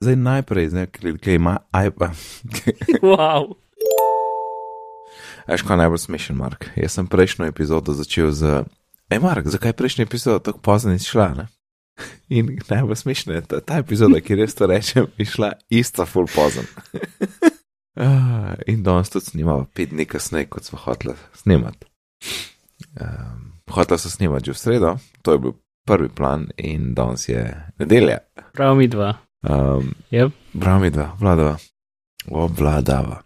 zdaj najprej, ki ima iPad. Wow. Veš, kaj najbolj smešen, Mark? Jaz sem prejšnjo epizodo začel z, ej, Mark, zakaj je prejšnja epizoda tako pozno izšla? Ne? In najbolj smešno je, da ta epizoda, ki res to rečem, je šla ista full pozno. Ah, In danes tudi snimamo, pet dni kasneje, kot smo hoteli snimati. Um, hotela sem snimati že v sredo, to je bil prvi plan, in danes je nedelja. Prav mi dva. Um, Yep. Prav mi dva, vladava. Obvladava.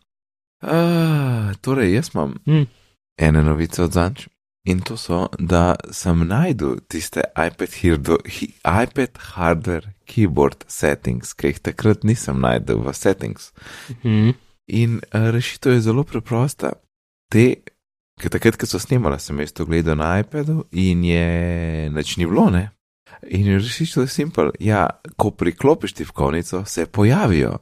Uh, torej, jaz imam Hm. ene novice od zanč. In to so, da sem najdel tiste iPad, hirdo, hi, iPad hardware keyboard settings, ki jih takrat nisem najdel v settings. Mhm. In uh, rešitev je zelo preprosta. Te, ker takrat, ko so snimala, sem jaz to gledal na iPadu in je nič ni bilo, ne. In rešitev je simpel. Ja, ko priklopiš tipkovnico, se pojavijo.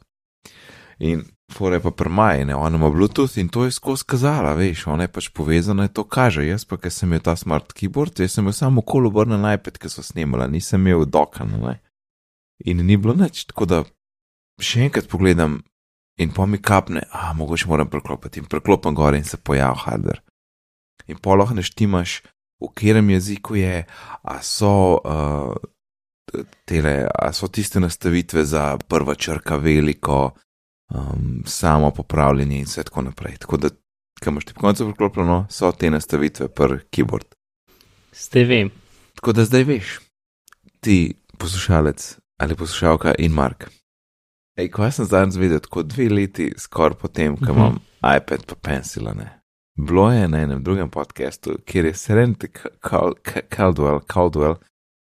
In fore pa prmajene, ona ima Bluetooth in to je skozi kazala, veš, ona je pač povezana in to kaže. Jaz pa, ker sem imel ta smart keyboard, jaz sem imel samo okolo obrnjen na iPad, ki so snimala, nisem imel dokana, ne. In ni bilo nič, tako da še enkrat pogledam in pa mi kapne, a mogoče moram preklopiti in preklopim gor in se pojavi hardware. In poloh ne štimaš, v katerem jeziku je, a so, uh, tele, a so tiste nastavitve za prva črka veliko, um, samo popravljanje in vse tako naprej. Tako da, kam imaš ti koncev priklopljeno, so te nastavitve per keyboard. Zdaj vem. Tako da zdaj veš, ti poslušalec ali poslušalka in Mark. Ej, ko sem zdaj zvedel, tako dve leti skoraj potem, ko Mhm. imam iPad pa pencila, ne. Bilo je na enem drugem podkastu, kjer je Serenity Cal- Cal- Caldwell, Caldwell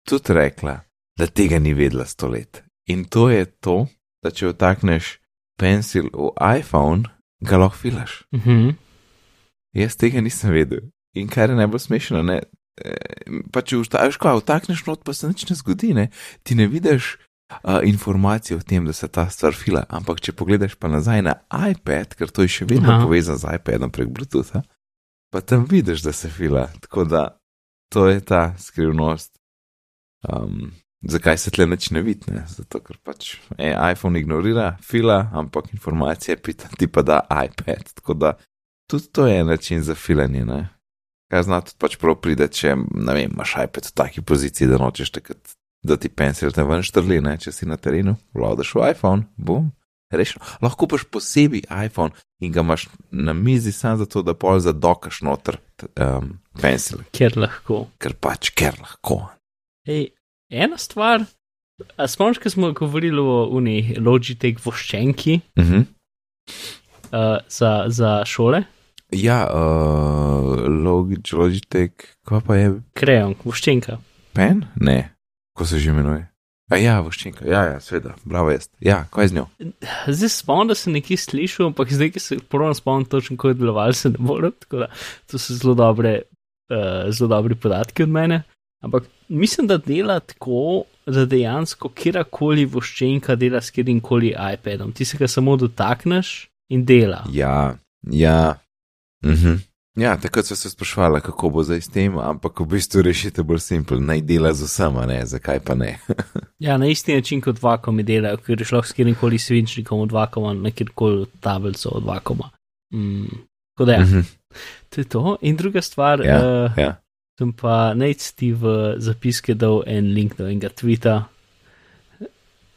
tudi rekla, da tega ni vedela sto let. In to je to, da če vtakneš pencil v iPhone, ga lahko filaš. Mhm. Jaz tega nisem vedel. In kar je najbolj smešno, ne. eh, Pa če vstaviš, ko vtakneš not, pa se nič ne zgodi, ne. Ti ne vidiš uh, informacije o tem, da se ta stvar fila, ampak če pogledaš pa nazaj na iPad, ker to je še vedno Aha. povezano z iPadom prek Bluetootha, pa tam vidiš, da se fila. Tako da to je ta skrivnost. Um, zakaj se tle nič ne vidi? ne? Zato, ker pač e, iPhone ignorira, fila, ampak informacije pita, ti pa da iPad. Tako da tudi to je način za filanje. Ne? Kaj zna tudi pač prav pride, če vem, imaš iPad v taki poziciji, da nočeš takrat, da ti pencil te ven štrli, ne? če si na terenu, vladaš v iPhone, bum. Rešeno. Lahko paš posebej iPhone in ga imaš na mizi samo zato, da pol zadokaš noter um, pencil, Ker lahko. ker pač ker lahko. Ej, ena stvar, a spomniš, ko smo govorili o uni Logitech voščenki Uh -huh. uh, za, za šole? Ja, uh, Logitech, Logitech, kaj pa je Krejon, voščenka. pen? Ne, ko se že imenuje. A ja, voščinka, ja, ja, sveda, bravo jaz. Ja, kaj z njo? Zdaj spomnim, da sem nekje slišal, ampak zdaj, ki se prvo spomnim točno, kako je deloval, se ne morem, tako da to so zelo dobre, uh, zelo dobri podatki od mene. Ampak mislim, da dela tako, da dejansko kjerkoli voščenka dela s katerim koli iPadom. Ti se ga samo dotakneš in dela. Ja, ja. -huh. Ja, takrat so se sprašvala, kako bo zdaj s tem, ampak v bistvu rešite bolj simpel, naj dela z vsema, ne, zakaj pa ne. Ja, na isti način kot vakomi delajo, ker je šlo s katerim koli svinčnikom od vakoma na kjerkoli tablico od vakoma. Mm. Tako da ja, Uh -huh. to je to. In druga stvar, Ja, uh, ja. sem pa najti v zapiske dal en link do enega tvita.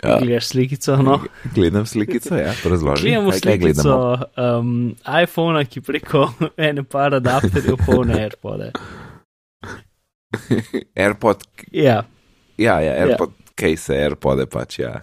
Ja. Gledaš slikico, no. Gledam slikico, ja, razloži. Gledamo kaj, kaj slikico um, iPhona, ki preko ene par adapterjev polne AirPode. AirPod, Ja, ja, ja, AirPod, case, AirPode pač, ja.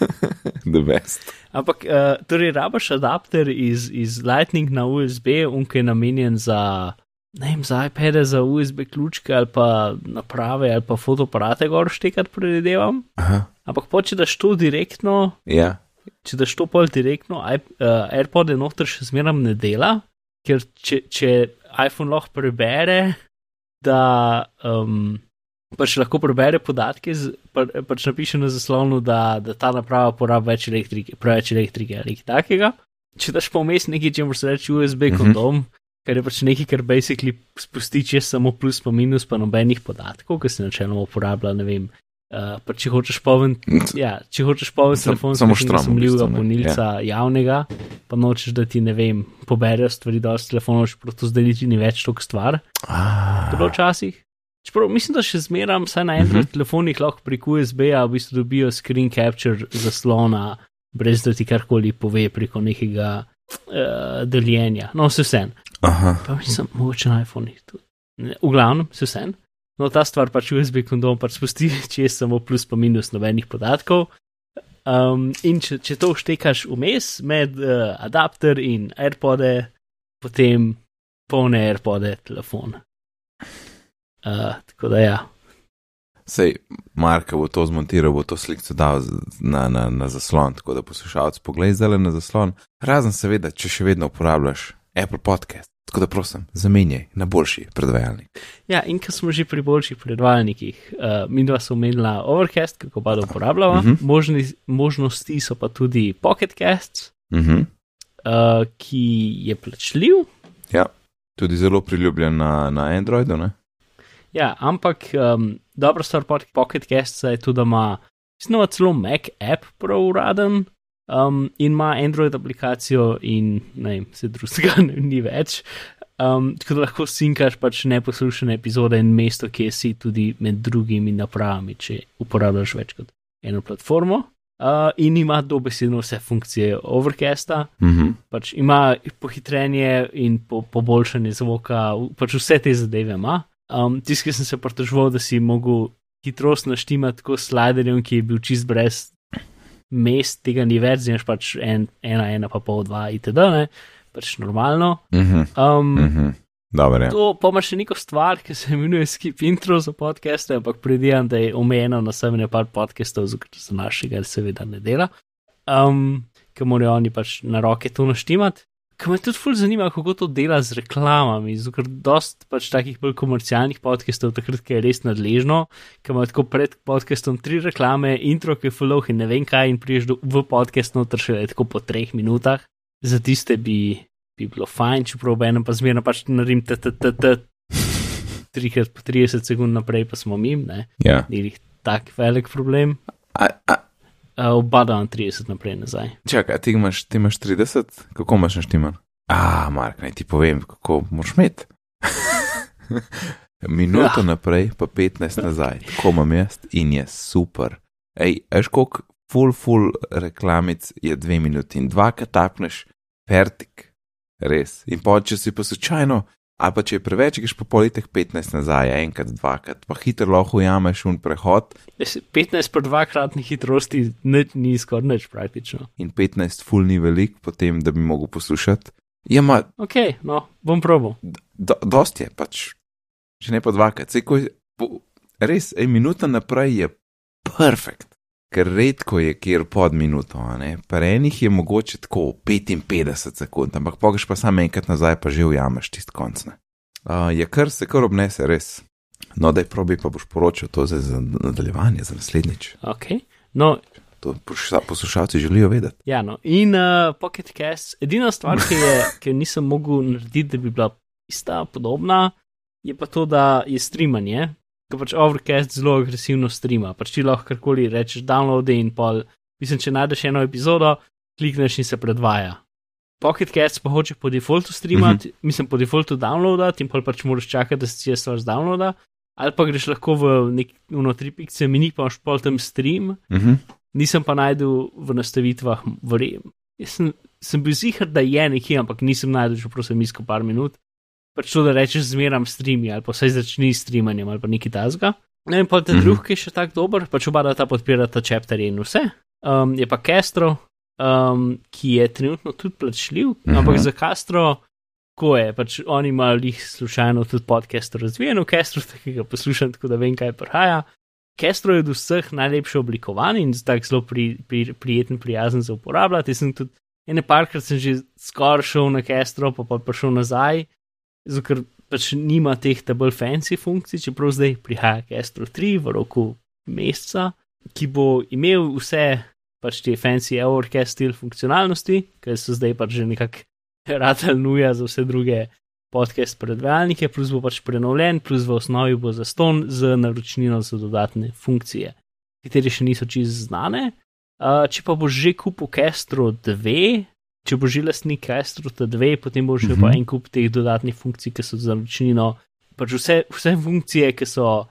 The best. ampak uh, torej rabaš adapter iz, iz Lightning na USB, unke je namenjen za, ne vem, za iPade, za USB ključke ali pa naprave ali pa fotoaparate gor štekati, predvidevam. Aha, Ampak pa če daš to direktno, ja, če daš to pol direktno, iP- uh, AirPod je noter še zmeraj ne dela, ker če, če iPhone lahko prebere, da um, pač lahko prebere podatke, z, pa, pač napiše na zaslonu, da, da ta naprava porabi več elektrike, preveč elektrike ali nekaj takega. Če daš pa vmes nekaj, če moraš reči USB Mhm. kondom, kar je pač nekaj, kar basically spusti čez samo plus pa minus, pa nobenih podatkov, ki se načeloma uporablja, ne vem. Uh, pa če hočeš polniti, ja, če hočeš Sam- telefon, samo s štrom, v sumljivega bistvu, ne. polnilca javnega, pa nočeš, da ti ne vem, poberejo stvari dosti telefonov, čeprav to zdaj niti ni več toliko stvar. Ah, Bilo včasih. Čeprav mislim, da še zmeram, saj na Android Mhm. telefonih lahko preko USB-ja v bistvu dobijo screen capture zaslona, brez da ti karkoli pove preko nekega uh, deljenja. No, vse vsem. Aha. Pa mislim, mogoče na iPhone-ih tudi. Ne, V glavnem, vse vsem. No, ta stvar pač USB kondom pač spusti, če je samo plus pa minus nobenih podatkov. Um, in če, če to vštekaš vmes med uh, adapter in AirPode, potem polne AirPode telefon. Uh, tako da ja. Sej, Marka bo to zmontiral, bo to sliko dal na, na, na zaslon, tako da poslušalec poglej zdaj na zaslon. Razen seveda, če še vedno uporabljaš Apple Podcast. Tako da prosim, zamenjaj na boljši predvajalnik. Ja, in ker smo že pri boljših predvajalnikih, uh, mi dva smo omenila Overcast, kako pa da uporabljava, uh Mhm. -huh. Možni, možnosti so pa tudi Pocketcasts, Mhm. uh, ki je plačljiv. Ja, tudi zelo priljubljen na, na Androidu. Ne? Ja, ampak um, dobra stvar Pocket Cast je tudi, da ima ima celo Mac app prav uraden um, in ima Android aplikacijo in ne vem, se drugega ni več. Um, tako da lahko sinkaš pač neposlušane epizode in mesto, kjer si tudi med drugimi napravami, če uporabljaš več kot eno platformo. Uh, in ima dobesedno vse funkcije Overcasta, Mhm. pač ima pohitrenje in po, poboljšanje zvoka, pač vse te zadeve ima. Um, ki sem se pritoževal, da si mogel hitrost naštimati tako s sliderjem, ki je bil čist brez mest, tega ni več, znaš pač en, ena, ena, pa pol, dva, itd. Ne? Pač normalno. Mhm. Um, Mhm. Dobro, ja. To pa ima še neko stvar, ki se imenuje skip intro za podcaste, ampak predijam, da je omejeno na samene par podcastov, za našega seveda ne dela. Um, ker morajo oni pač na roke to naštimati. Kar me tudi ful zanima, kako to dela z reklamami, zato ker dost pač takih bolj komercialnih podcastov, takrat, ki je res nadležno, ker ima tako pred podcastom tri reklame, intro, ki je full in ne vem kaj, in priješ do, v podcast noter še tako po treh minutah. Za tiste bi bi bilo fajn, čeprav v enem pa zmerno pač naredim TTT, trikrat po 30 sekund naprej, pa smo mim, ne, ja. ni jih tak velik problem. A, a, Uh, oba dan 30 naprej nazaj. čakaj, ti imaš, ti imaš 30, kako imaš naštiman? A, Mark, naj ti povem, kako moraš imeti. Minuto Ja. naprej, pa 15 nazaj, tako imam jaz in je super. Ej, veš, koliko full, full reklamic je dve minuti in dvakrat tapneš, fertik, res. In pa če si pa slučajno, ali pa če je preveč, greš pa politek 15 nazaj, enkrat, dvakrat, pa hitro lahko ujameš un prehod Res, 15 po dvakratni hitrosti nič, ni skoraj nič praktično. in 15 full ni velik, potem da bi mogel poslušati. Ja, ma, Ok, no, bom probal. do, dost je pač, če ne pa dvakrat, se ko je, po, res, en minuta naprej je perfekt, ker redko je kjer pod minuto, a ne, pri enih je mogoče tako 55 sekund, ampak pogeš pa samo enkrat nazaj, pa že ujameš tist konc. ne. Uh, je kar se kar obnese, res. No, da je probi, pa boš poročal to za, nadaljevanje, za naslednjič. Ok, no, To posluša- poslušalci želijo vedeti. ja, no. In uh, Pocket Cast, edina stvar, ki je, ki jo nisem mogel narediti, da bi bila ista, podobna, je pa to, da je streamanje. Ker pač Overcast zelo agresivno streama, pač ti lahko karkoli rečeš, download in pol. Mislim, če najdeš eno epizodo, klikneš in se predvaja. Pocket Cast pa hoče po defaultu streamati, uh -huh. mislim po defaultu downloadati in pol pač moraš čakati, da se ti stvar zdownloada. Ali pa greš lahko v nek uno tri pikce mini, pa imaš pol tam stream, Mhm. nisem pa najdel v nastavitvah, verjem. Jaz sem, sem bil zihar, da je nekje, ampak nisem najdel, čeprav sem iskal par minut. Pač to, da rečeš zmeram streami ali pa vsaj začni s streamanjem ali pa neki tasga. No in pa ta Mhm. mm -hmm. drugi, ki je še tako dober, pač oba da ta podpirata chapterje in vse. Um, je pa Castro, um, ki je trenutno tudi plačljiv, mm. -hmm. ampak za Castro, ko je, pač oni imajo jih slučajno tudi podcast razvijen v Castro, ki ga poslušam, tako da vem, kaj prihaja. Castro je od vseh najlepše oblikovan in tako zelo pri, pri, prijeten, prijazen za uporabljati. Jaz sem tudi ene parkrat sem že skoraj šel na Castro, pa pa prišel nazaj, ker pač nima teh ta bolj fancy funkcij, čeprav zdaj prihaja Castro 3 v roku meseca, ki bo imel vse pač te fancy Overcast stil funkcionalnosti, ker so zdaj pač že nekako ratelj nuja za vse druge podcast predvajalnike, plus bo pač prenovljen, plus v osnovi bo zaston z naročnino za dodatne funkcije. kateri še niso čisto znane. Uh, če pa boš že kupil Castro 2, če boš že lastnik Castro 2, potem boš že Mhm. pa en kup teh dodatnih funkcij, ki so za ročnino. Pač vse, vse funkcije, ki so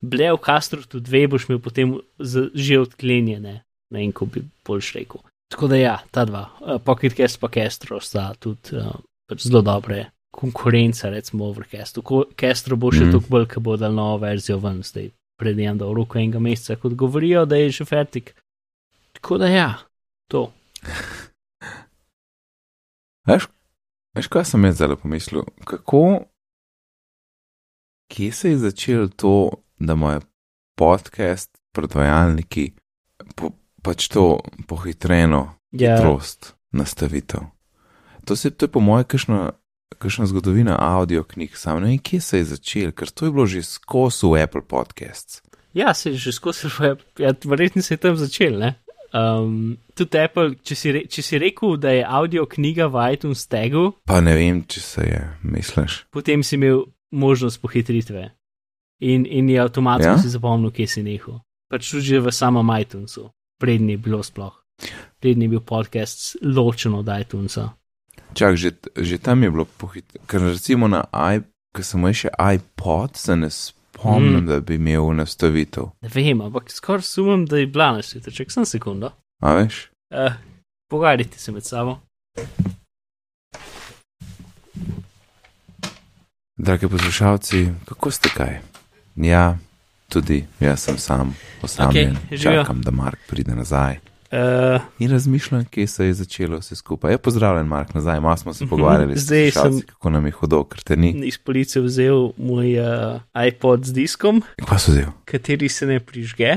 bile v Castro 2, boš imel potem z, že odklenjene, ne en kup bi boljš rekel. Tako da ja, ta dva, uh, Pocket Cast pa Castro sta tudi uh, pač zelo dobre. Konkurenca, recimo, Overcastu. Ko- Castro bo še Mhm. mm. toliko bolj, ker bo dal novo verzijo ven, zdaj predvidevam, da v roku enega meseca, kot govorijo, da je že fertik. Tako da ja, to. Veš, veš, kaj sem jaz zdaj pomislil? Kako, kje se je začelo to, da imajo podcast, predvajalniki, po, pač to pohitreno Ja, hitrost nastavitev. To, se, to je po mojem kakšna, kakšna zgodovina audio knjig, sam ne vem, kje se je začel, ker to je bilo že skozi v Apple Podcasts. ja se je že skozi, ja, verjetno se je tam začel. Ne? Um, tudi Apple, če si, re, če si rekel, da je audio knjiga v iTunes tagu, Pa ne vem, če se je, misliš. potem si imel možnost pohitritve. In, in je avtomatsko Ja? si zapomnil, kje si nehal. Pač tudi v samem iTunesu, prednji je bilo sploh. Prednji je bil podcast ločen od iTunesa. Čak, že, že tam je bilo pohitro. Ker recimo na iPod, ker sem imel še iPod, se ne spomnim, mm. Mm. da bi imel nastavitev. Ne vem, ampak skoraj sumem, da je bila na svetu. Čak sem sekundo. A veš? Uh, Pogovarjajte se med sabo. Dragi poslušalci, kako ste kaj? Ja, tudi jaz sem sam, osamljen. Okej, živijo. Čakam, da Mark pride nazaj. Uh, In razmišljam, kje se je začelo vse skupaj. Ja, pozdravljen, Mark, nazaj. Malo smo se Mhm, pogovarjali, zdaj sem- kako nam je hudo, ker te ni. iz policije vzel moj uh, iPod z diskom, Kva so vzel? kateri se ne prižge.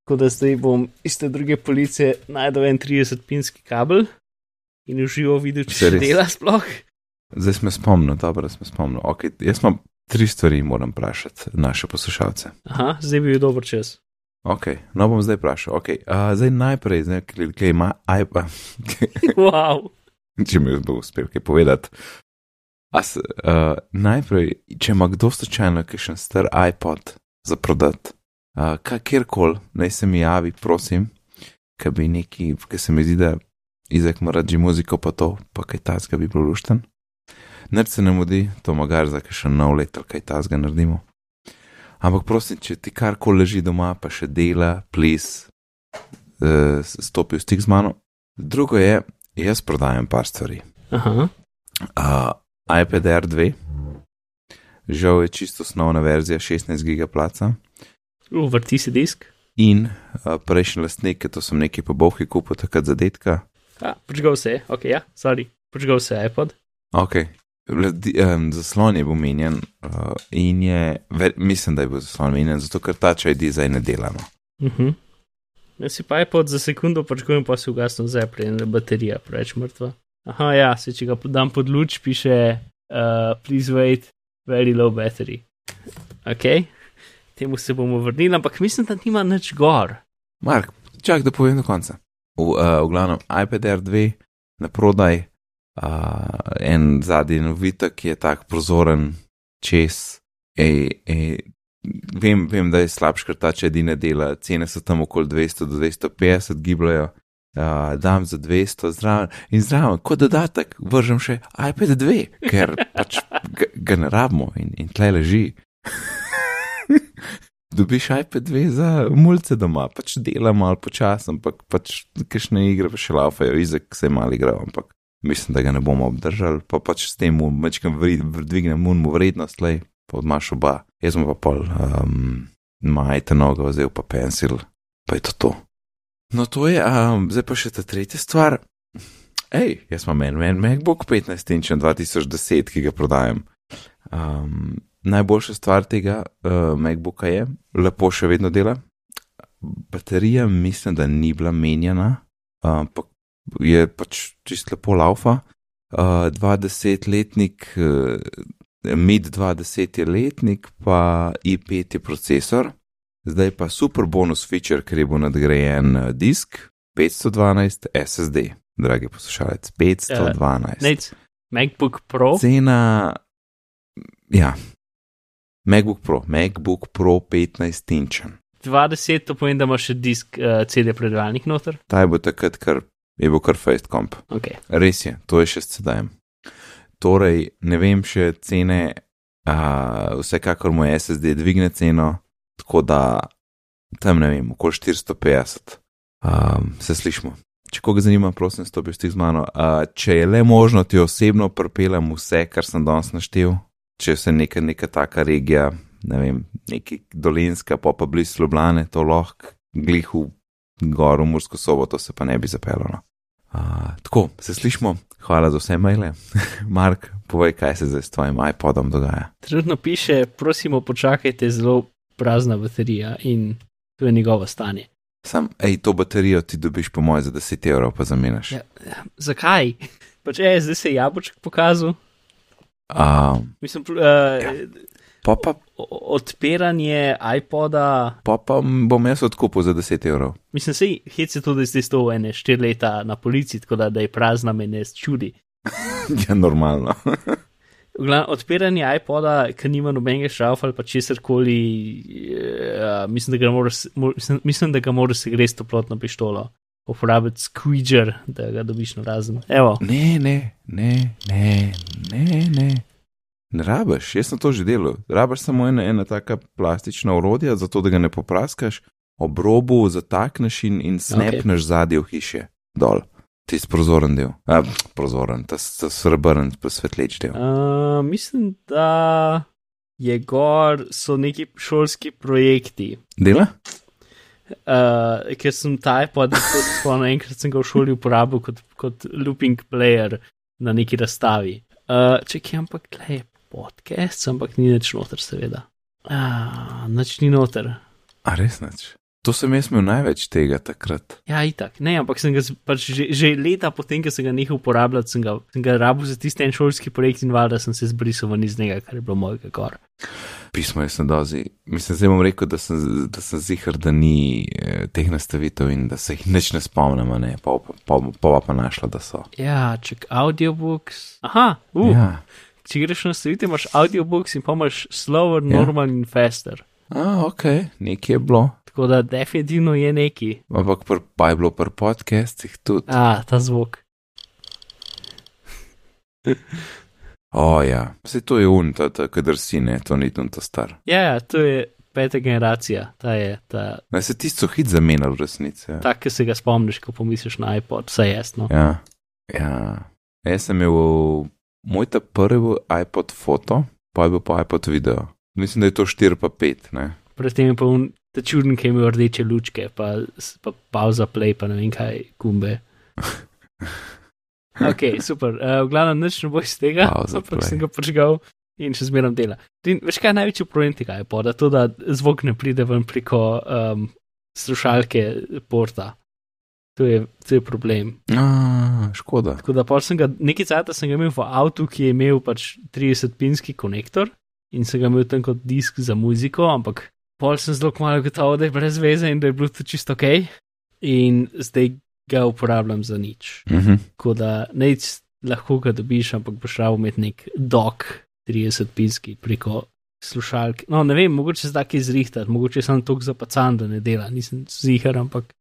Tako da zdaj bom iz te druge policije najdel en 30-pinski kabel in uživo videl, če Se dela sploh. Zdaj smo spomnili, dobro, smo spomnili. Okay, jaz imam tri stvari, moram vprašati naše poslušalce. Aha, zdaj bi bil dober čas. Ok, no bom zdaj vprašal. Okay, uh, zdaj najprej, zdaj, ker ker ima iPad, Wow. če mi bo uspel kaj povedati. As, uh, najprej, če ima kdo slučajno kakšen star iPod za prodati, uh, kjerkoli, naj se mi javi, prosim, ker bi neki, ker se mi zdi, da Izek mora reči muziko, pa to, pa kaj tasga bi bil lušten. Nič se ne mudi, to magar za kakšen nov let ali kaj tasga naredimo. Ampak prosim, če ti karkoli leži doma, pa še dela, plis, uh, stopi v stik z mano. Drugo je, jaz prodajam par stvari. Aha. Uh, iPad Air 2, žal je čisto osnovna verzija 16 gigaplaca. Uvrti si disk. In uh, prejšnji lastnik, to sem nekaj po bohi kupil, takrat za detka. A, počgal se je, ok, ja, sorry. Počgal se je iPod. Ok, um, zaslon je bil menjen uh, in je, ver, mislim, da je bil zaslon menjen, zato ker ta čaj zdaj ne delamo. Uh -huh. Jaz si pa iPod za sekundo počkujem, pa si ugasnem zeple in baterija preveč mrtva. Aha, ja, se če ga dam pod luč, piše, uh, please wait, very low battery. Ok, temu se bomo vrnili, ampak mislim, da nima nič gor. Mark, čak da povem do konca. V, uh, v glavnem, iPad Air 2 na prodaj, uh, en zadnji novitek, ki je tak prozoren čez. Ej, ej, vem, vem, da je ta če edine dela, cene so tam okoli 200 do 250 gibljajo. Uh, dam za 200 zraven in zraven, kot dodatek, vržem še iPad 2, ker pač ga, ne rabimo in, in tle leži. Dobiš iPad 2 za mulce doma, pač dela malo počasno, ampak pač kakšne igre pa še laufajo, izek se je malo igral, ampak mislim, da ga ne bomo obdržali, pa pač s tem mečkam dvignem mu vrednost, lej, pa odmaš oba. Jaz sem pa pol um, majte nogo vzel pa pensil, pa je to to. No to je, um, zdaj pa še ta tretja stvar. Hej, jaz imam en, en MacBook 15 inč 2010, ki ga prodajam. Um, najboljša stvar tega uh, MacBooka je, lepo še vedno dela. Baterija mislim, da ni bila menjena, ampak je pač čist lepo laufa. Uh, 20-letnik, uh, mid 20 je letnik, pa i5 je procesor. Zdaj pa super bonus feature, ker je bil nadgrajen uh, disk 512 SSD, dragi poslušalec, 512. Nec, MacBook Pro. Cena, ja, MacBook Pro, MacBook Pro 15 inčen. 20, to pomeni, da imaš še disk uh, CD predvajalnik noter. Ta je bo takrat, kar je bo kar Face Comp. Okay. Res je, to je še s CD-jem. Torej, ne vem še cene, uh, vsekakor mu SSD dvigne ceno, tako da tam ne vem, okoli 450. Um, se slišmo. Če koga zanima, prosim, stopi stik z mano. Uh, če je le možno, ti osebno prepeljem vse, kar sem danes naštel, če se neka, neka taka regija, ne vem, neki dolinska, pa pa blizu Ljubljane, to lahko glihu gor v Mursko soboto, se pa ne bi zapeljalo. Uh, tako, se slišmo, hvala za vse maile. Mark, povej, kaj se zdaj s tvojim iPodom dogaja. Trenutno piše, prosimo, počakajte, zelo prazna baterija in to je njegovo stanje. Sam, ej, to baterijo ti dobiš po mojem za 10 evrov, pa zamenjaš. Ja, zakaj? Pač je, zdaj se je jabolček pokazal. Um, Mislim, uh, Ja. Pa pa, odpiranje iPoda, pa pa bom jaz odkupil za 10 evrov. mislim, sej hec je tudi zdaj to ene 4 leta na policiji, tako da, da je prazna me ne čudi. ja, normalno. V glavnem, odpiranje iPoda, ki nima nobenega šraufa ali pa česar koli, uh, mislim, da ga moraš, mor, mislim, mislim, da ga moraš se greš toplotno pištolo. Uporabiti squeeger, da ga dobiš na razen. Evo, Ne, ne, ne, ne, ne, ne. Ne rabiš, jaz sem to že delal. Rabiš samo ena, ena taka plastična orodja, zato da ga ne popraskaš, ob robu zatakneš in, in snepneš okay. zadnji v hiše dol. Tisti prozoren del. A, prozoren, ta, ta srebrn, pa svetleč del. uh, mislim, da je gor, so neki šolski projekti. Dela? Uh, ker sem ta iPod, tako se spomnim, enkrat sem ga v šoli uporabil kot, kot looping player na neki razstavi. Uh, če kje, ampak je podcast, ampak ni nič noter, seveda. Uh, nič ni noter. A res nič. To sem jaz imel največ tega takrat. Ja, itak, ne, ampak sem ga pač že, že leta potem, ko sem ga nehal uporabljati, sem ga, sem ga rabil za tisti en šolski projekt in valjda sem se zbrisal ven iz njega, kar je bilo mojega gor. Pismo je sem dozi. Mislim, zdaj bom rekel, da sem, da sem zihar, da ni eh, teh nastavitev in da se jih nič ne spomnim, ne, pa pa, pa, pa, pa našla, da so. Ja, ček, audiobooks. Aha, uh, Ja. Če greš na stavitev, imaš audiobooks in pa imaš slower, Ja. normal in faster. A, ok, nekje je bilo. Tako da definitivno je neki. Ampak pr, pa je bilo pri podcastih tudi. A, ta zvok. O ja, vse to je un, ta, ta kadar si ne, to ni un ta star. Ja, ja, to je peta generacija, ta je ta, Ne, se tisto hit zamenjal v resnici. Ja. ta ki se ga spomniš, ko pomisliš na iPod, vse jasno. ja. ja. Jaz sem imel moj ta prvi iPod foto, pa je bil pa iPod video. Mislim, da je to 4 pa 5, ne. Predtem je pa un, ta čuden, ki je imel rdeče lučke, pa, pa pauza play, pa ne vem kaj, gumbe. Ok, super. Uh, v glavnem, nič ne bo iz tega, Pauza ampak play. sem ga prižgal in še zmeram dela. In veš kaj je največji problem tega iPoda? To, da zvok ne pride ven preko um, slušalke porta. To je, to je problem. A, škoda. Tako da sem ga, nekaj cajta sem ga imel v avtu, ki je imel pač 30-pinski konektor in sem ga imel tam kot disk za muziko, ampak pol sem zelo kmalo gotovo, da je brez veze in da je Bluetooth čisto ok. In zdaj ga uporabljam za nič. Mhm. Tako da neč lahko ga dobiš, ampak boš rabo imeti nek dok 30-pinski preko slušalk. No, ne vem, mogoče se da kaj zrihtati, mogoče sem tok zapacan, da ne dela, nisem zihar, ampak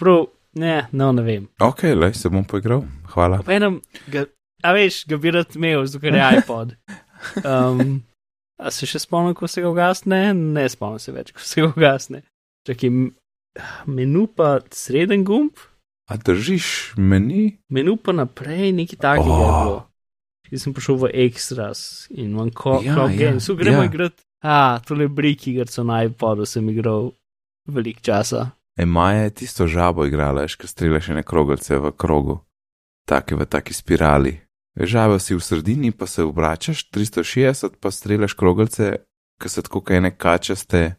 prav, ne, no, ne vem. Ok, le se bom poigral. Hvala. Ob enem, ga, a veš, ga bi rad imel, zato ker je iPod. Um, a se še spomnim, ko se ga ugasne? Ne spomnim se več, ko se ga ugasne. Čakaj, menu pa sreden gumb, A držiš meni? menu pa naprej, nekaj takega oh. je bilo. Jaz sem prišel v Extras in imam ko- Ja, Cloud ja, Games, so gremo ja. igrati. A, tole briki, ker so na iPodu sem igral velik časa. E, Maja je tisto žabo igrala, veš, ko streljaš ene krogalce v krogu, take v taki spirali. Žabo si v sredini, pa se obračaš 360, pa streljaš krogalce, ki so tako kaj ene kačaste.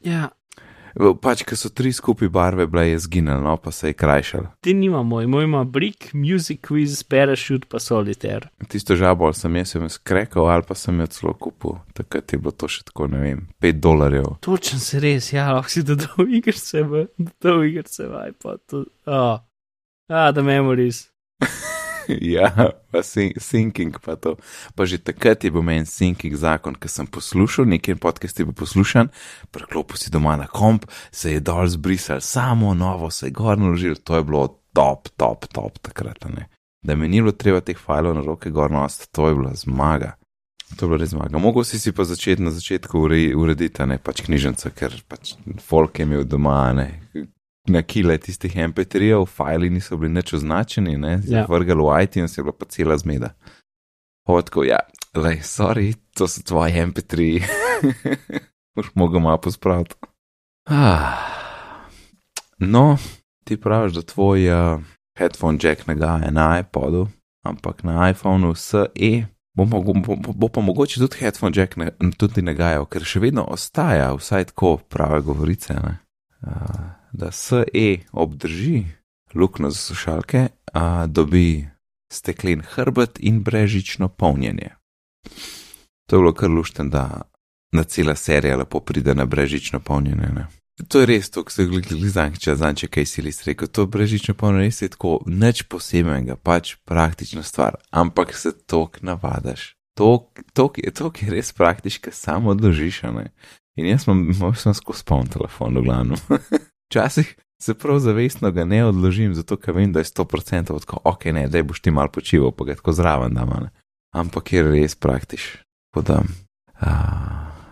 Ja, Pač, ki so tri skupaj barve, bile je zginil, no pa se je krajšal. ti nima moj, moj ima brick, music quiz, parachute pa solitaire. Tisto žabo sem jaz jo skrekal, ali pa sem jo celo kupil. Takrat je bilo to še tako, ne vem, 5 dolarjev. Točno se res, ja, lahko si dodal igrice v, dodal igrice v iPod. To, oh. Ah, the memories. ja, pa syn syncing pa to. Pa že takrat je bil meni syncing zakon, ker sem poslušal, nekaj podcast je bil poslušan, preklopil si doma na komp, se je dol zbrisal, samo novo se je gor naložil, to je bilo top, top, top takrat, ne. Da mi ni bilo treba teh fajlov na roke gor nost, to je bila zmaga. To je bila res zmaga. Mogel si si pa začeti na začetku ure, urediti, ne pač knjižnico, ker pač folk je imel doma, ne. Na kile tistih MP3-jev, fajli niso bili nič označeni, ne, Ja. vrgal v iTunes je bila pa cela zmeda. Hodko, ja, lej, sorry, to so tvoji MP3. Už mogel malo pospraviti. Ah. No, ti praviš, da tvoj uh, headphone jack nagaja na iPodu, ampak na iPhonu SE bo, mogo, bo, bo, bo pa mogoče tudi headphone jack ne, tudi nagajal, ker še vedno ostaja, vsaj tako prave govorice, ne, uh, da SE obdrži luknjo za slušalke, a dobi steklen hrbet in brežično polnjenje. To je bilo kar lušten, da na cela serija lepo pride na brežično polnjenje. Ne. To je res, to se glizam, če zanče kaj si res rekel. To brežično polnjenje res je tako nič posebnega, pač praktična stvar, ampak se tok navadaš. Tok, tok, je, tok je res praktička, samo odložiš, a ne. In jaz sem, sem skozi poln telefon, v glavnem. Včasih se prav zavestno ga ne odložim, zato ker vem, da je 100% tako, ok, ne, da boš ti mal počival, pa ga tako zraven da mane. Ampak je res praktič. Tako da,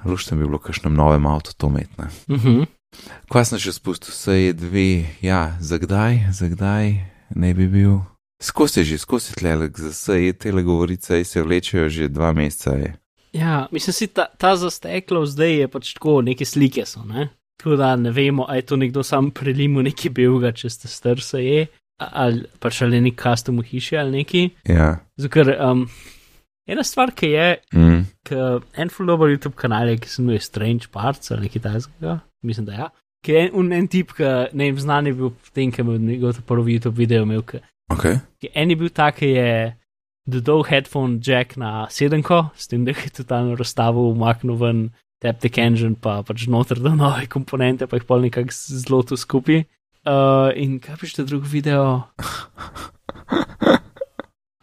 luštem bi bilo kakšnem novem avtu to metne. Uh -huh. Kva sem še spustil, se je dve, ja, za kdaj, za kdaj ne bi bil. Skozi že, skozi tlelek, za vse je tele govorice, se vlečejo že dva meseca. Je. Ja, mislim si, ta, ta zasteklo zdaj je pač tako, neke slike so, ne? Tako da ne vemo, ali je to nekdo sam prelimo neki belga, če ste star se je, ali pač ali nek custom v hiši ali neki. Ja. Ker um, ena stvar, ki je, Mm. k en full dober YouTube kanal, je, ki se imenuje Strange Parts ali nekaj tajskega, mislim, da ja. Ki je en, en tip, ki ne vem, znan je bil v tem, ki je imel njegov ta prvi YouTube video imel, ki Ok. ki en je bil tak, ki je dodal headphone jack na sedemko, s tem, da je totalno razstavil, umaknil ven, Taptic Engine, pa pač noter do nove komponente, pa jih pol nekako zelo tu skupaj. Uh, in kaj pište drug video?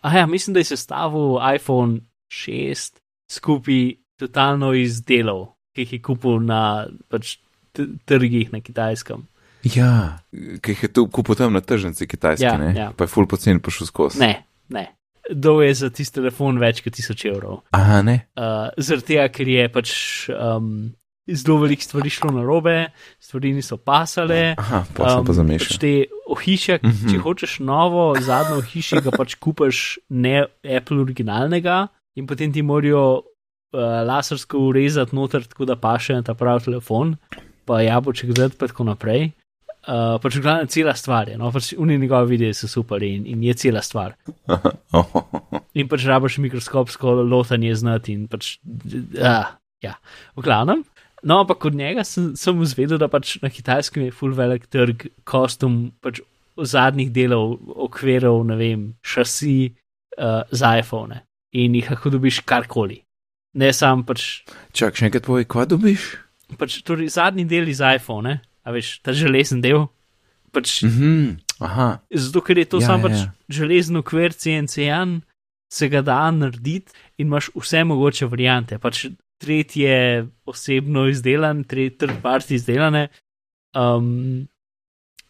A ja, mislim, da je sestavil iPhone 6 skupaj totalno iz delov, ki jih je kupil na pač, trgih na kitajskem. Ja, ki jih je tu kupil tam na tržnici kitajske, Ja, ne? ja. Pa je full poceni prišel skozi. Ne, ne. Dol je za tisti telefon več kot 1000 evrov. Aha, ne. Uh, Zaradi tega, ker je pač um, zelo veliko stvari šlo na robe, stvari niso pasale. Aha, pa sem pa pač zamešal. te ohišja, mm. -hmm. če hočeš novo, zadnjo ohišje, ga pač kupaš ne Apple originalnega in potem ti morajo uh, lasersko urezati noter, tako da paše na ta pravi telefon, pa jabolček zdaj pa tako naprej. Uh, pač glavna cela stvar je, no, pač unij njegove videe so super in, in je cela stvar. In pač rabiš mikroskopsko lotanje znati in pač, uh, ja, v glavnem. No, ampak od njega sem, sem izvedel, da pač na kitajskem je full velik trg kostum pač zadnjih delov, okvirov, ne vem, šasi uh, za iPhone in jih lahko dobiš karkoli. Ne sam pač, Čak, še enkrat povej, kva dobiš? pač torej zadnji del iz iPhone, a veš, ta železen del. Pač, Mhm, aha, Zato, ker je to Ja, samo ja, pač ja. železen okvir CNC-jan, se ga da narediti in imaš vse mogoče variante. Pač tretje osebno izdelan, tretje parti izdelane. Um,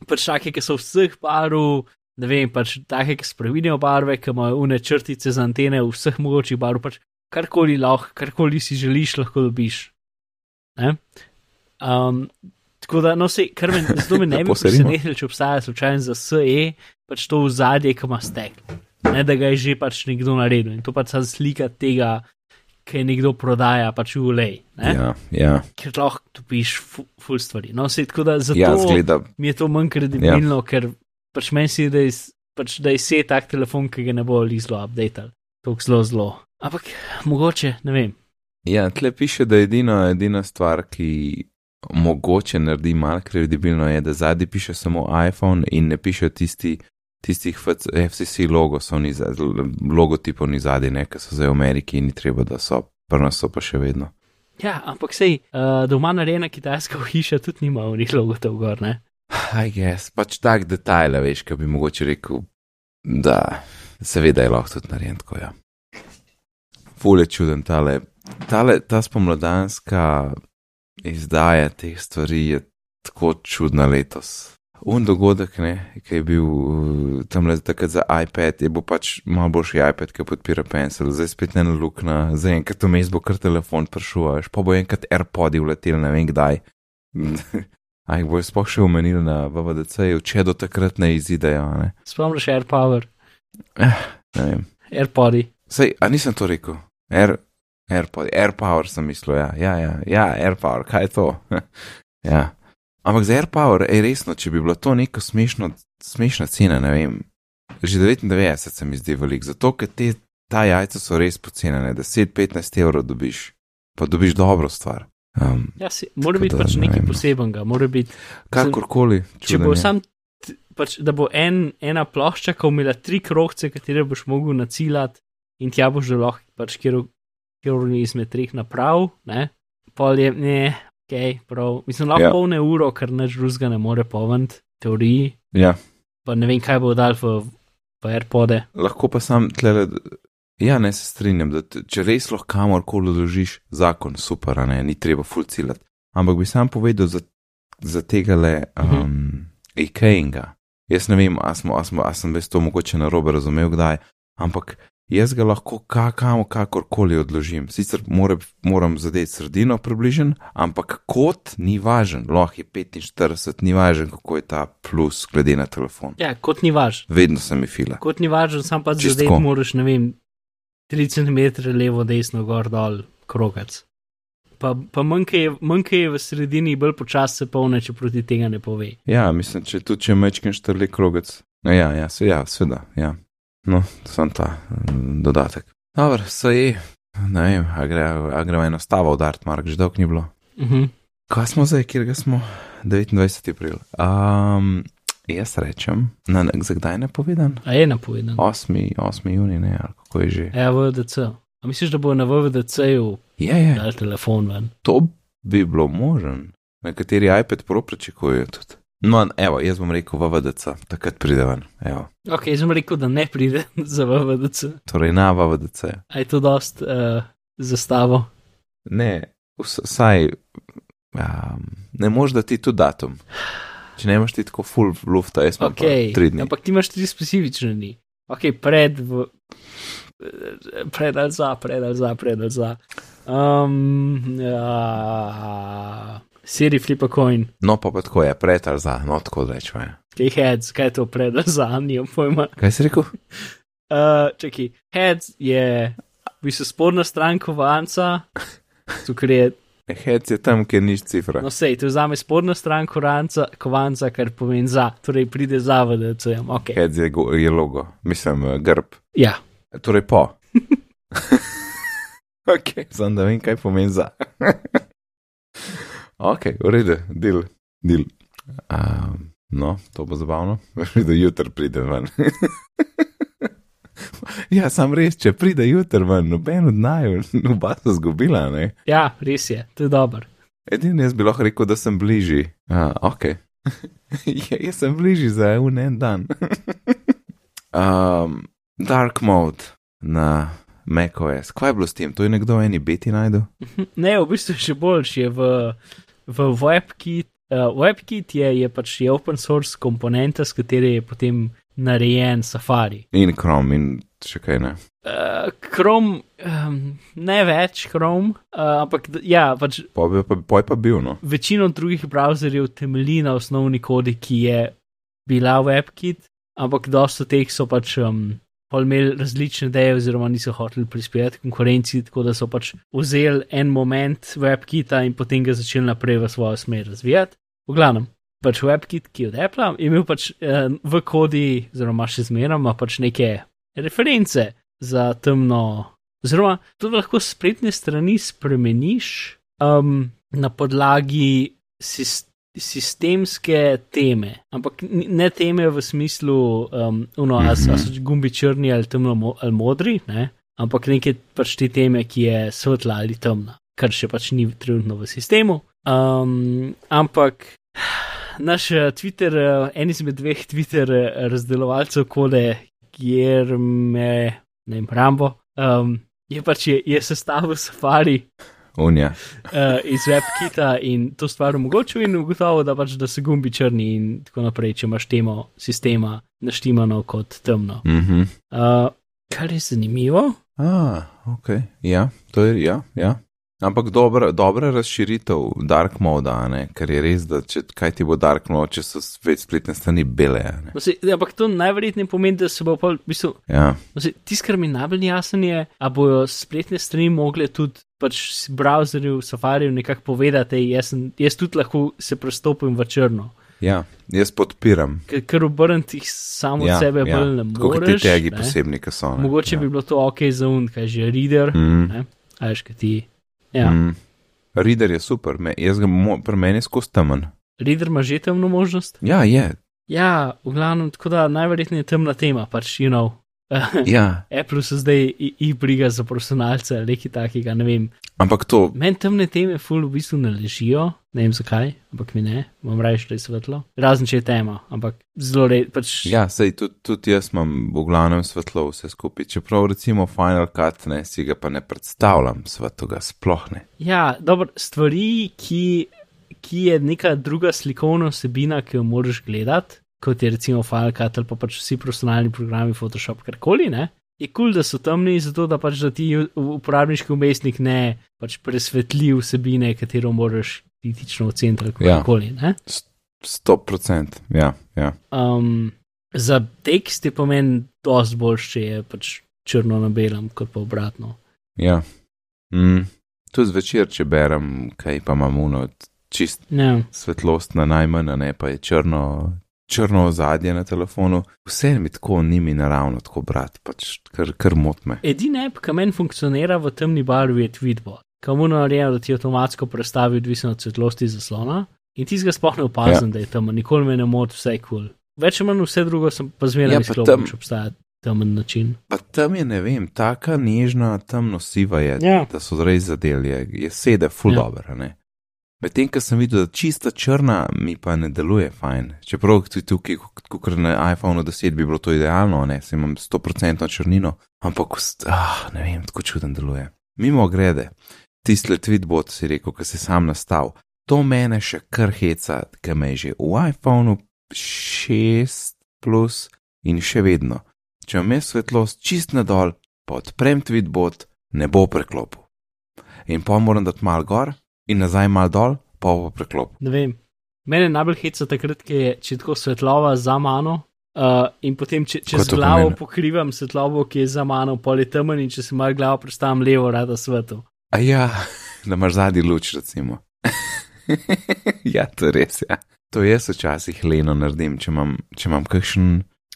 pač take, ki so vseh barv, ne vem, pač take, ki spremenijo barve, ki imajo une črtice za antene vseh mogočih barv, pač karkoli lahko, karkoli si želiš, lahko dobiš. Ne? Um, tako da, no, se, kar me zelo me ne bi rima. presenetilo, če obstaja slučajno za SE, pač to v zadje, ki ima stek. Ne, da ga je že pač nekdo naredil in to pač samo slika tega, ki je nekdo prodaja pač v Ulej, ja, ja, ker lahko dobiš fu- ful stvari. No, se tako da zato ja, zgleda, mi je to manj kredibilno, ja. ker pač meni se zdi, da je, pač, da je se tak telefon, ki ga ne bo ali zelo updated. To zelo zelo. Ampak mogoče, ne vem. ja, tle piše, da edina, edina stvar, ki mogoče naredi malo kredibilno, je, da zadnji piše samo iPhone in ne piše tisti, tistih FC, FCC logosov, ni za- logotipov ni zadnji, ne, ker so zdaj v Ameriki in ni treba, da so, nas so pa še vedno. Ja, ampak sej, uh, doma narejena kitajska hiša tudi nima v njih logotov gor, ne? I guess, pač tak detajl, veš, ki bi mogoče rekel, da Seveda je lahko tudi narejen tako, ja. Ful je čuden tale, tale, ta spomladanska izdaja teh stvari je tako čudna letos. Un dogodek, ne, ki je bil uh, tam le takrat za iPad, je bo pač malo boljši iPad, ki podpira Pencil, zdaj spet ne lukna, zdaj enkrat vmes bo kar telefon prišel, pa bo enkrat AirPodi vletel, ne vem kdaj. A jih bo sploh še omenil na VVDC-ju, če do takrat ne izidejo, ne. Spomniš AirPower, Eh, ne vem. AirPodi. Sej, a nisem to rekel? Air, AirPod, AirPower sem mislil, ja, ja, ja, ja AirPower, kaj je to? ja. Ampak za AirPower je resno, če bi bilo to neko smešno, smešna cena, ne vem. Že 99 se mi zdi velik, zato ker te, ta jajca so res pocenjene, 10-15 evrov dobiš, pa dobiš dobro stvar. Um, Ja, si, mora biti da pač ne nekaj vem, no. posebenega, mora biti. kakorkoli. Če bo sam, pač, da bo en, ena plošča, ki bo imela tri krogce, katere boš mogel naciljati in tja boš že lahko pač kjer, kjer izmed treh naprav, ne, pol je, ne, ok, prav. Mislim, lahko Ja. ja. polne uro, ker nič drugega ne more povent, teoriji, Ja, pa ne vem, kaj bo dal v, v AirPode. lahko pa sam tle. Ja, ne se strinjam, da če res lahko kamorkoli odložiš zakon, super, ne, ni treba fulcilati. Ampak bi sam povedal za, za tega le Mhm. um, IKEA. Jaz ne vem, a, smo, a, smo, a sem res to mogoče narobe razumel kdaj, ampak jaz ga lahko ka, kam, kakorkoli odložim. Sicer mora, moram zadeti sredino približen, ampak kot ni važen, lahko je 45, ni važen, kako je ta plus glede na telefon. Ja, kot ni važ. Vedno se mi fila. Kot ni važno, sam pa tako. moraš, ne vem, 3 cm levo, desno, gor, dol, krogac. Pa, pa manjka je, v sredini, bolj počasi se polne, če proti tega ne pove. Ja, mislim, če tudi če mečkem štrli krogec. No, ja, ja, se, ja, sveda, ja. No, sem ta mm, dodatek. Dobro, se je. Ne vem, a gre, a gre eno stavo udariti, Mark, že dolgo ni bilo. Uh -huh. Kaj smo zdaj, kjer ga smo? 29. april. Um, jaz rečem, na, za kdaj ne povedan? A je napovedan. 8. 8. juni, ne, ali kako je že. Ja, VDC. A misliš, da bo na VDC-ju Je, je, dal telefon ven? to bi bilo možen. Nekateri iPad Pro pričakujejo tudi. No, evo, jaz bom rekel VVDC, takrat pride ven. Evo. Ok, jaz sem rekel, da ne pride za VDC. Torej na VVDC. A je to dost uh, zastavo? Ne, vs- vsaj um, ne moreš dati tudi datum. Če ne imaš ti tako full lufta, jaz imam Ok, pa tri dni. ampak ti imaš tri specifične dni. Ok, pred, v, pred ali za, pred ali za, pred ali za. Um, ja, Siri flipa coin, No, pa, pa tako je, pred ali za, no tako rečemo. Kaj heads, kaj je to pred ali za, nimam pojma. Kaj si rekel? Uh, čakaj, heads je v bistvu spodnja stran kovanca, tukaj je, Hec je tam, kjer niš cifra. no sej, to vzame spodnja stran kovanca, kovanca, kar pomeni za, torej pride za VDC, ok. Hec je, je logo, mislim, eh, grb. Ja, Torej po. ok, znam da vem, kaj pomeni za. Ok, v redu, del, del. Um, no, to bo zabavno, da jutri pride ven. ja, sam res, če pride jutri ven, noben od naju, oba so zgubila, ne. ja, res je, to je dobro. Edini jaz bi lahko rekel, da sem bližji. Uh, ok. ja, jaz sem bližji za en dan. um, dark mode na macOS. Kaj je bilo s tem? To je nekdo v eni beti najdel? Ne, v bistvu še boljši je v, v WebKit. Uh, WebKit je, je pač je open source komponenta, s katero je potem narejen Safari. In Chrome in še kaj ne. Uh, Chrome, um, ne več Chrome, uh, ampak ja, pač Poj pa, poj pa bil, no. večino drugih browserjev temelji na osnovni kodi, ki je bila WebKit, ampak dosta teh so pač um, pol imeli različne ideje, oziroma niso hoteli prispevati konkurenci, tako da so pač vzeli en moment WebKita in potem ga začeli naprej v svojo smer razvijati. V glavnem, pač WebKit, ki je od Apple, je imel pač uh, v kodi, oziroma še zmeraj ima pač neke reference za temno. Oziroma, to lahko spletne strani spremeniš um, na podlagi sist sistemske teme, ampak ne teme v smislu, um, uno, a, a so gumbi črni ali temno ali modri, ne? ampak neke pač te teme, ki je svetla ali temna, kar še pač ni trenutno v sistemu. Um, ampak naš eh, Twitter, eh, en izmed dveh Twitter eh, razdelovalcev kode kjer me, ne vem, Rambo, um, je pač je, je sestavil safari Unja. uh, iz WebKita in to stvar omogočil in ugotovil, da pač da so gumbi črni in tako naprej, če imaš temo sistema naštimano kot temno. Mhm. Uh, kar je zanimivo, Ah, ok. Ja, to je, ja, ja. Ampak dobra, dobra razširitev dark moda, ne? ker je res, da če, kaj ti bo dark mode, če so spet spletne strani bele. a ne. no, se, ampak to najverjetneje pomeni, da se bo pa v bistvu Ja, Tisto, kar mi najbolj jasno, je, a bojo spletne strani mogle tudi pač browserju, safariju nekako povedati, "Ej, jaz, jaz tudi lahko se prestopim v črno. ja, jaz podpiram. Ker, obrniti jih samo Ja, od sebe ja. bolj ne Tako kot ti tagi ne. posebni, ki so. Ne? Mogoče ja. bi bilo to ok za un, kaj že reader, Mm. ne, a veš, kaj ti. Ja, mm. Reader je super, me, jaz ga pri meni skozi temen. reader ima že temno možnost. Ja, je. Ja, v glavnem, tako da najverjetneje temna tema, pač, you know. Ja, Apple so zdaj jih briga za profesionalce ali nekaj takega, ne vem. ampak to, Meni temne teme ful v bistvu ne ležijo, ne vem zakaj, ampak mi ne, imam raje, da je svetlo. Razen če je tema, ampak zelo red, pač. ja, sej tudi, tudi jaz imam v glavnem svetlo vse skupaj. Čeprav recimo Final Cut ne, si ga pa ne predstavljam svetoga, sploh ne. ja dobro, stvari, ki, ki je neka druga slikovna vsebina, ki jo moraš gledati, kot je recimo Final Cut ali pa pač vsi profesionalni programi Photoshop, karkoli, ne. Je kul, cool, da so temni, zato da pač da ti uporabniški umestnik ne pač presvetli vsebine, katero moraš kritično oceniti ali Ja. karkoli. Sto procent, ja, ja. Um, za tekst je pomen dosti boljši, če je pač črno na belem, kot pa obratno. ja. Mm. Tudi zvečer, če berem, kaj pa imam uno, čist Ne, svetlost na najmanj, ne pa je črno, črno ozadje na telefonu. Vse mi tako ni mi naravno tako brati, pač kar, kar motme. edina app, ki meni funkcionira v temni barvi, je Tweetbot. Kamuno nareja, da ti avtomatsko prestavi odvisno od svetlosti zaslona in ti ga sploh ne opazim, ja. da je tam, nikoli me ne moti, vse je kul. Cool. Več ali manj vse drugo sem pa zmeraj Ja, izklopil, tam- če obstaja temen način. Pa tam je, ne vem, taka nežna, temno siva je, Ja. da so res zadeli, je, sede ful Ja. ja. dobro, ne. Medtem, ko sem videl, da čista črna mi pa ne deluje fajn. Čeprav tudi tukaj, kot na iPhonu 10 bi bilo to idealno, ne, se imam 100% črnino, ampak ah, ne vem, tako čuden deluje. Mimo grede, tisti tweetbot si rekel, ki si sam nastal, to mene še kar heca, ki me je že v iPhonu 6 plus in še vedno. Če jaz svetlost čist nadol, pa odprem tweetbot, ne bo preklopil. In pa moram dati mal gor in nazaj mal dol, pa bo preklopil. Ne vem. Mene najbolj heca takrat, ko je če tako svetlova za mano. Uh, in potem, če, če Kaj z to glavo pomeni? pokrivam svetlobo, ki je za mano, pol je temen, in če se malo glavo predstavim levo, rada svetu. A ja, da imaš zadnji luč, recimo. ja, to je res, ja. To jaz včasih leno naredim, če imam, če imam kakšen,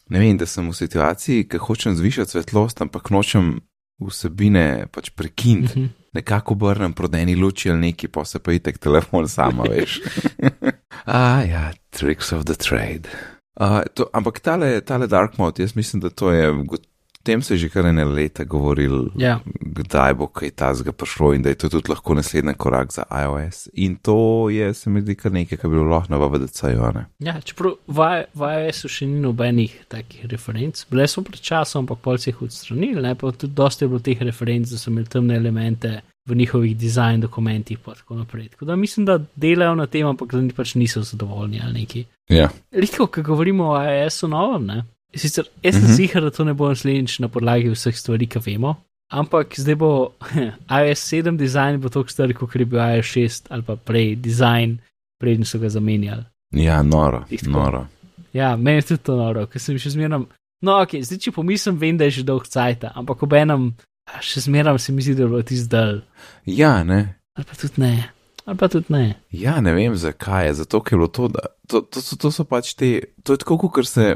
ne vem, da sem v situaciji, ki hočem zvišati svetlost, ampak nočem vsebine pač prekiniti. Mhm. Nekako obrnem proti eni luči ali neki, pa se pa itek telefon sama, veš. A ja, tricks of the trade. Uh, to, ampak tale, tale dark mode, jaz mislim, da to je, o tem se je že kar ene leta govoril, Ja. kdaj bo kaj tazga prišlo in da je to tudi lahko naslednji korak za iOS. In to je, se mi zdi, kar nekaj, kar bi bilo lahko na VDC-ju. Ja, čeprav v v iOS-u še ni nobenih takih referenc, bile so pred časom, ampak pol se jih odstranili, ne pa tudi dosti je bilo teh referenc, da so imeli temne elemente v njihovih dizajn dokumentih in tako naprej. Tako da mislim, da delajo na tem, ampak da ni pač niso zadovoljni ali neki. Ja. Redko, ko govorimo o iOS-u novem, ne. Sicer jaz sem Mhm. zigar, da to ne bo naslednjič na podlagi vseh stvari, ki vemo. Ampak zdaj bo iOS 7 dizajn bo tako star, kot je bil iOS 6 ali pa prej dizajn, preden so ga zamenjali. Ja, noro, Tih tako. noro. Ja, meni je tudi to noro, ker sem še zmeraj. No, ok, zdaj če pomislim, vem, da je že dolg cajt, ampak ob enem, še zmeraj se mi zdi, da je bilo tisto dal. Ja, ne. Ali pa tudi ne, ali pa tudi ne. Ja, ne vem zakaj je, zato ker je bilo to, da to, to, so, to so pač te, to je tako, kot se,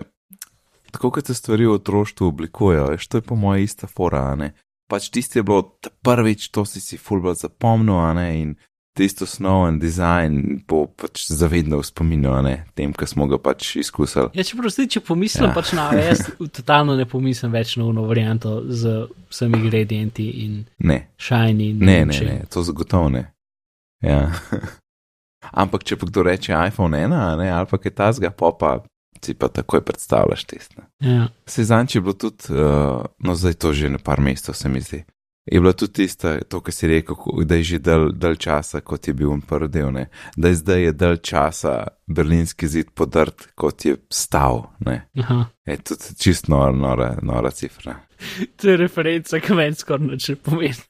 tako kot se stvari v otroštvu oblikujejo, veš, to je po mojem ista fora, ne. Pač tisti je bilo prvič, to si si fulbral zapomnil, a ne, in tisto osnoven dizajn bo pač zavedno v spominu, a ne, tem, ki smo ga pač izkusili. Ja, čeprav zdaj, če pomislim, Ja. pač na iOS, totalno ne pomislim več na uno varianto z vsemi gradienti in Ne, shiny. in ne, ne, čem. ne, to zagotovo ne. Ja. Ampak, če pa kdo reče iPhone 1, a ne, ali pa kaj tasga, pa pa si pa takoj predstavljaš tiste. Ja. Se zanči je bilo tudi, uh, no zdaj to že na par mestov se mi zdi. Je bilo tudi tista, to, kar si rekel, da je že dal, dal časa, kot je bil prvi del, ne? da je zdaj je dal časa berlinski zid podrt, kot je stal. Je tudi čist nora, nora, nora cifra. To je referenca, ki meni skoraj nič ne pomeni.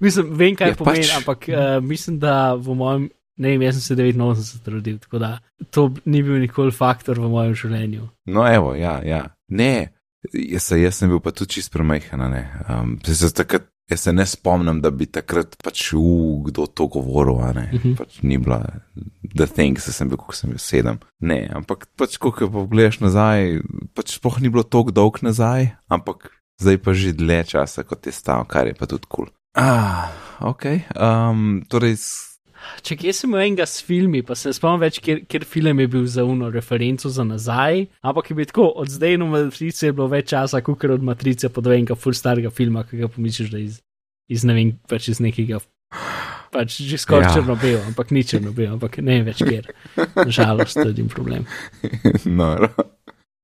Mislim, vem, kaj Ja, ja, pomeni, pač... ampak uh, mislim, da v mojem, ne vem, jaz sem se 89 rodil, tako da to ni bil nikoli faktor v mojem življenju. No, evo, ja, ja. Ne, jaz, se- jaz sem bil pa tudi čist premajhen. Um, se takrat, jaz se ne spomnim, da bi takrat pač, uh, kdo to govoril, a ne. Mhm. Pač ni bila the thing, se sem bil, ko sem bil sedem. Ne, ampak pač, ko ko pogledaš nazaj, pač sploh ni bilo tako dolg nazaj, ampak zdaj pa že dlje časa, kot je stal, kar je pa tudi kul. Cool. Ah, ok. Um, torej, Če kje sem imel enega s filmi, pa se ne spomnim več, ker, ker film je bil za uno referenco za nazaj, ampak je bil tako, od zdaj do Matrice je bilo več časa, kot od Matrice pa do enega full starega filma, ki ga pomisliš, da iz, iz ne vem, pač iz nekega. Pač že skoraj Ja. ja. črno-bel, ampak ni črno-bel, ampak ne več kjer. Nažalost, to je edin problem. no,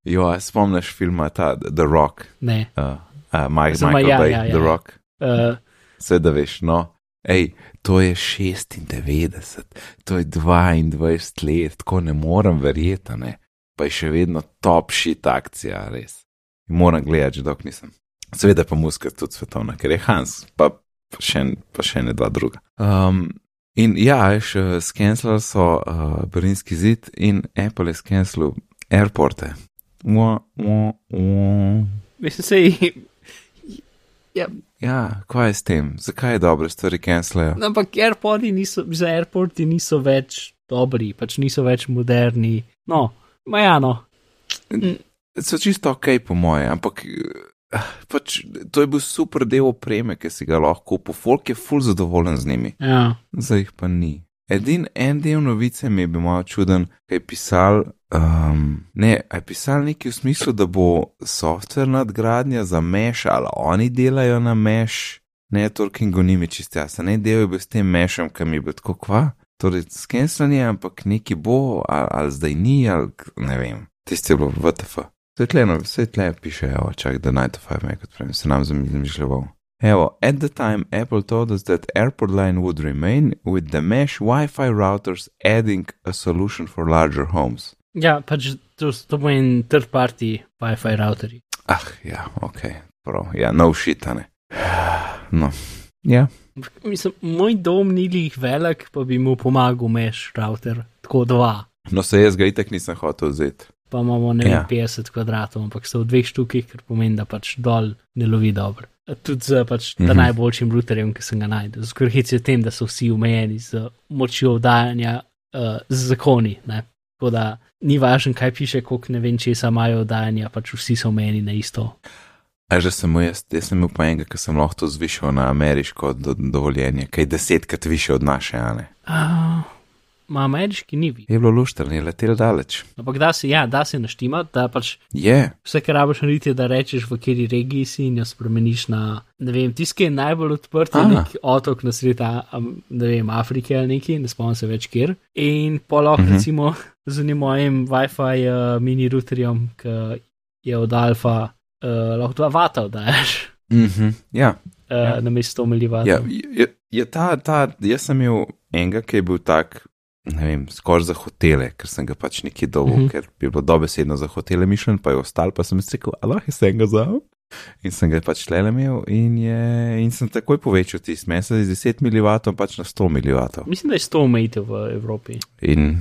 jo, a spomniš filma ta The Rock, Ne. uh, uh, Mike, Samo Michael ja, Bay, ja, ja, The ja. Rock. Uh, Vse da veš, no, hej, to je 96, to je 22 let, tako ne morem verjeti, ne. Pa je še vedno top shit akcija, res. Moram gledati, dok nisem. Seveda pa muska tudi svetovna, ker je Hans, pa, pa, še, pa še ne dva druga. Um, in ja, uh, skenslali so uh, Berlinski zid in Apple je skenslil airporte. Ua, ua, ua. mislim, sej. Ja, Ja, kaj je s tem? Zakaj je dobre stvari kenslajo? ampak AirPodi niso, za AirPodi niso več dobri, pač niso več moderni. No, majano. so čisto ok, po moje, ampak eh, pač, to je bil super del opreme, ki si ga lahko kupil. Folk je full zadovoljen z njimi, Ja. zdaj jih pa ni. Edin en del novice mi je bil malo čuden, kaj je pisal. Um, ne, je pisal nekaj v smislu, da bo softver nadgradnja za meš, ali oni delajo na meš, networkingu ni mi čist jasno, ne del je bil s tem mešem, ki mi je bil tako kva. Torej, skenslanje, ampak neki bo, ali, ali zdaj ni, ali ne vem. Tisti je bilo VTF. Svetleno, svetle piše, evo, čak, da 9 to 5 me kot pravim, se nam zamišljal. Evo, at the time Apple told us that airport line would remain with the mesh Wi-Fi routers adding a solution for larger homes. ja, pač to, to bo en third party Wi-Fi routerji. Ah, ja, ok, prav, ja, no shit, a ne. No, ja, Mislim, moj dom ni lih velik, pa bi mu pomagal meš router, tako dva. no se jaz ga itek nisem hotel vzeti. Pa imamo ne vem, Ja. 50 kvadratov, ampak so v dveh štukih, kar pomeni, da pač dol ne lovi dobro. Tudi z pač, mm. -hmm. najboljšim routerjem, ki sem ga najdel. Zgorhic je v tem, da so vsi omejeni z močjo oddajanja uh, z zakoni. Ne? Tako da ni važno, kaj piše, koliko ne vem, česa imajo oddajanja, pač vsi so omejeni na isto. A že sem jaz, jaz sem imel pa enega, ki sem lahko to zvišal na ameriško do, dovoljenje, kaj je desetkrat više od naše, a ne. Uh, Ma ameriški ni vi. Je bilo luštrno, je letel daleč. Ampak da se, ja, da se naštima, da pač Je, vse, kar rabiš narediti, je, da rečeš, v kateri regiji si in jo spremeniš na, ne vem, je najbolj odprt, nek otok na sredi, ne vem, Afrike ali neki, ne spomnim se več kjer. In lahko, uh Mhm. -huh. recimo, z unim mojim WiFi uh, mini routerjem, ki je od Alfa, uh, lahko dva vata oddajaš, mhm, ja. uh, Ja. na mesto milivata. Ja, je, je ta, ta, jaz sem imel enega, ki je bil tak, ne vem, skoraj za hotele, ker sem ga pač nekje dolgo, uh Mhm. -huh. ker bi bilo dobesedno za hotele mišljen, pa je ostal, pa sem rekel, Allah je se ga za. In sem ga pač tlele imel in, je, in sem takoj povečal tisti mesec iz 10 mW pač na 100 mW. Mislim, da je 100 omejitev v Evropi. In,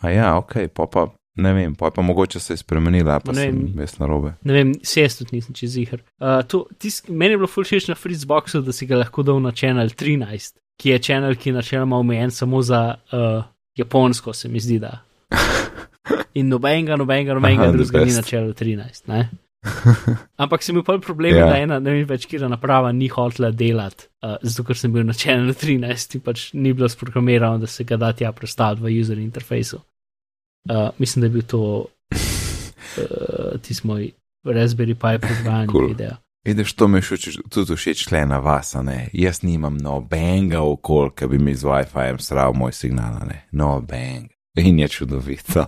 a ja, ok, pa pa ne vem, pa, pa mogoče se je spremenila, pa Ne sem vem. jaz na robe. Ne vem, se jaz tudi nisem čez jih. Uh, meni je bilo ful všeč na Fritzboxu, da si ga lahko dal na Channel 13, ki je channel, ki je načeloma omejen samo za uh, Japonsko, se mi zdi. Da. In nobenega, nobenega, nobenega drugega ni na Channel 13. Ne? Ampak sem imel problem, Ja. yeah. da ena ne vem več, kira naprava ni hotela delati, uh, zato ker sem bil na Channel 13 in pač ni bilo sprogramirano, da se ga da tja predstaviti v user interfejsu. Uh, mislim, da je bil to uh, tisti moj Raspberry Pi predvajanje Cool. cool. Vidiš, to mi je tudi všeč le na vas, ne. Jaz nimam nobenega okolja, ki bi mi z WiFi-jem sral moj signal, ne. Nobenega. In je čudovito.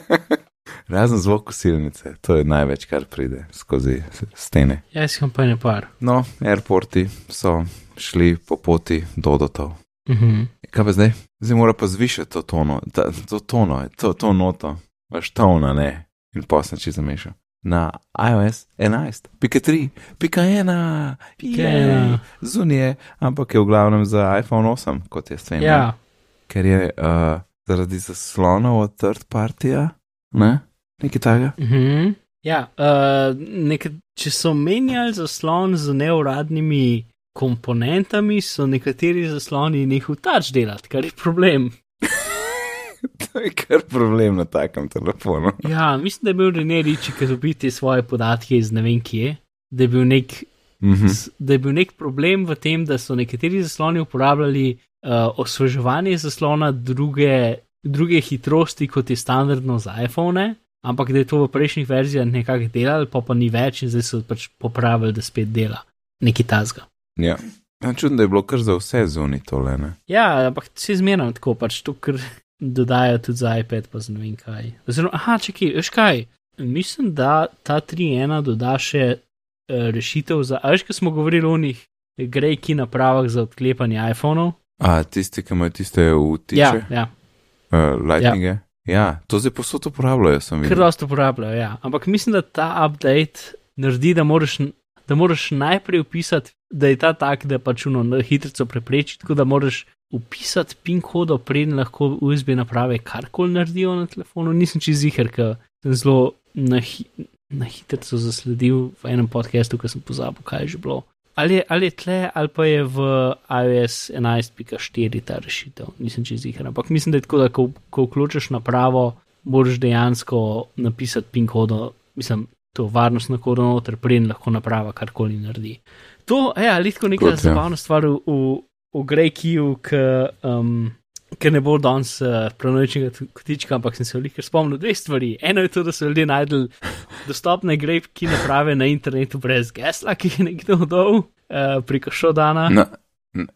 Razen zvok kosilnice, to je največ, kar pride skozi stene. Jaz imam pa ne par. No, airporti so šli po poti do dotov. Mhm. Kaj pa zdaj? Zdaj mora pa zvišati to tono, ta, to tono, to, to noto, vaš tona, ne. In posneči zamešal. Na iOS 11, pika 3, pika 1, Pika ena. zunije, ampak je v glavnem za iPhone 8, kot je stvar. Ja, Ker je uh, zaradi zaslonov od third partija, ne? Nekaj takega. mhm. ja uh, nekaj, če so menjali zaslon z neuradnimi komponentami, so nekateri zasloni nehal tač delati, kar je problem. to je kar problem na takem telefonu. Ja, mislim, da je bil René Riči, ki dobi te svoje podatke iz ne vem kje, da je bil nek Mhm. s- da je bil nek problem v tem, da so nekateri zasloni uporabljali uh, osveževanje zaslona druge, druge hitrosti, kot je standardno za iPhone, ampak da je to v prejšnjih verzijah nekako delalo, pa pa ni več in zdaj so pač popravili, da spet dela neki tazga. Ja. Ja, čudno, da je bilo kar za vse zunaj tole, ne? Ja, ampak se zmeraj tako, pač to, kar dodajo tudi za iPad, pa ne vem kaj. Oziroma, aha, čakaj, veš kaj, mislim, da ta 3.1 doda še uh, rešitev za, veš, ko smo govorili o njih grejki napravah za odklepanje iPhonov. A tisti, ki imajo tiste vtiče, Ja, ja, uh, lightninge. Ja. ja, to zdaj posod uporabljajo, sem videl. dosto uporabljajo, ja. Ampak mislim, da ta update naredi, da moraš, da moraš najprej upisati, da je ta tak, da pač uno na hitro prepreči, tako da moraš upisati PIN kodo, preden lahko USB naprave karkoli naredijo na telefonu. Nisem čez ziger, ker sem zelo na, hi, na hitro zasledil v enem podkastu, ki sem pozabil, kaj je že bilo. Ali ali je tle, ali pa je v iOS 11.4 ta rešitev, nisem čez ziger. Ampak mislim, da je tako, da ko, ko vključiš napravo, moraš dejansko napisati PIN kodo, mislim, to varnostno kodo noter, preden lahko naprava karkoli naredi. To je ali tako neka Kot, ja. zabavna stvar v, v, v Grejkiju, ki um, ki ne bo danes uh, prenočnega kotička, ampak sem se veliko spomnil dve stvari. Eno je to, da so ljudje najdel dostopne grejpki naprave na internetu brez gesla, ki je nekdo dal uh, preko šodana. Na,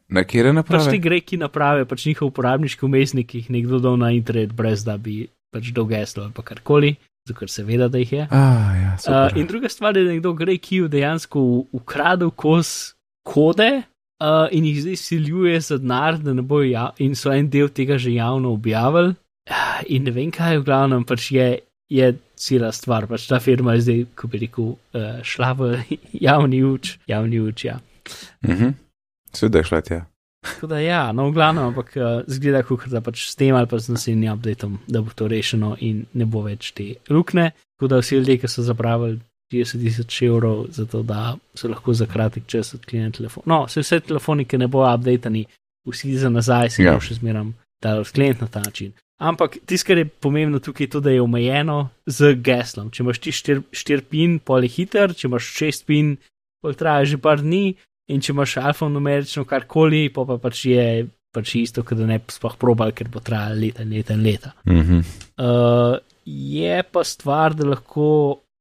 na, kjer je Pač te naprave? grejki naprave, pač njihov uporabniški umestnik, jih nekdo dal na internet, brez da bi pač dal geslo ali pa karkoli, ker se veda, da jih je. Ah, ja, Uh, super. in druga stvar je, da je nekdo gre, ki je dejansko ukradel kos kode uh, in jih zdaj siljuje za denar, da ne bojo, ja in so en del tega že javno objavili. In ne vem, kaj je v glavnem, pač je, je cela stvar. Pač ta firma je zdaj, ko bi rekel, uh, šla v javni uč, javni uč. Ja. Mhm. Seveda je šla tja. Tako da ja, no, v glavnem, ampak uh, zgleda, kot da pač s tem ali pa z naslednjim updateom, da bo to rešeno in ne bo več te lukne. Tako da vsi ljudje, ki so zapravili 30 tisoč evrov za to, da so lahko za kratek čas odklenili telefon. No, se vse telefoni, ki ne bojo updatani, vsi za nazaj se Ja. ja. še zmeram da odkleniti na ta način. Ampak tisto, kar je pomembno tukaj, je to, da je omejeno z geslom. Če imaš ti 4 pin, pol je hiter, če imaš 6 pin, pol traja že par dni, in če imaš alfanumerično karkoli, pa, pa pač je pač isto, kot da ne bi sploh probal, ker bo trajalo leta in leta in leta. Mhm. Uh, je pa stvar, da lahko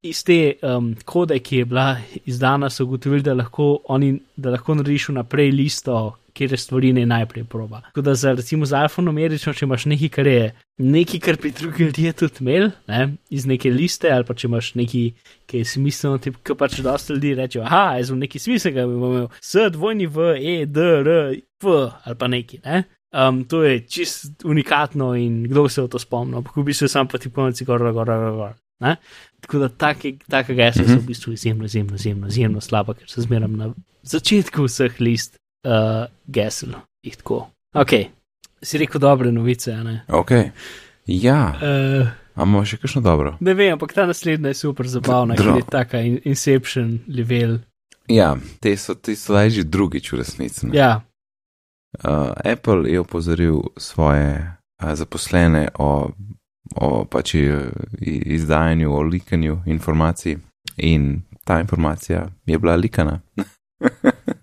iz te um, kode, ki je bila izdana, so ugotovili, da lahko, oni, da lahko narediš vnaprej listo, kjer stvari ne najprej proba. Tako da za recimo za alfanumerično, če imaš nekaj, kar je nekaj, kar bi drugi ljudje tudi imeli, ne, iz neke liste, ali pa če imaš nekaj, ki je smiselno, tip, ki pač dosta ljudi reče, aha, jaz bom nekaj smiselnega, bi imel S, dvojni V, E, D, R, P ali pa nekaj, ne. Um, to je čist unikatno in kdo se v to spomni, ampak v bistvu sam pa ti pomeni, gor, gor, gor, gor. Ne? Tako da take, takega gesla so v bistvu izjemno, izjemno, izjemno, izjemno slaba, ker se zmeram na začetku vseh list uh, gesel. Ok, si rekel dobre novice, ne? Ok. Ja, Uh, a imamo še kakšno dobro? ne vem, ampak ta naslednja je super zabavna, ker je taka in, Inception level. Ja, te so, te so zdaj že drugič v resnici. Ja, Uh, Apple je opozoril svoje uh, zaposlene o, o pač i- izdajanju, o likanju informacij in ta informacija je bila likana.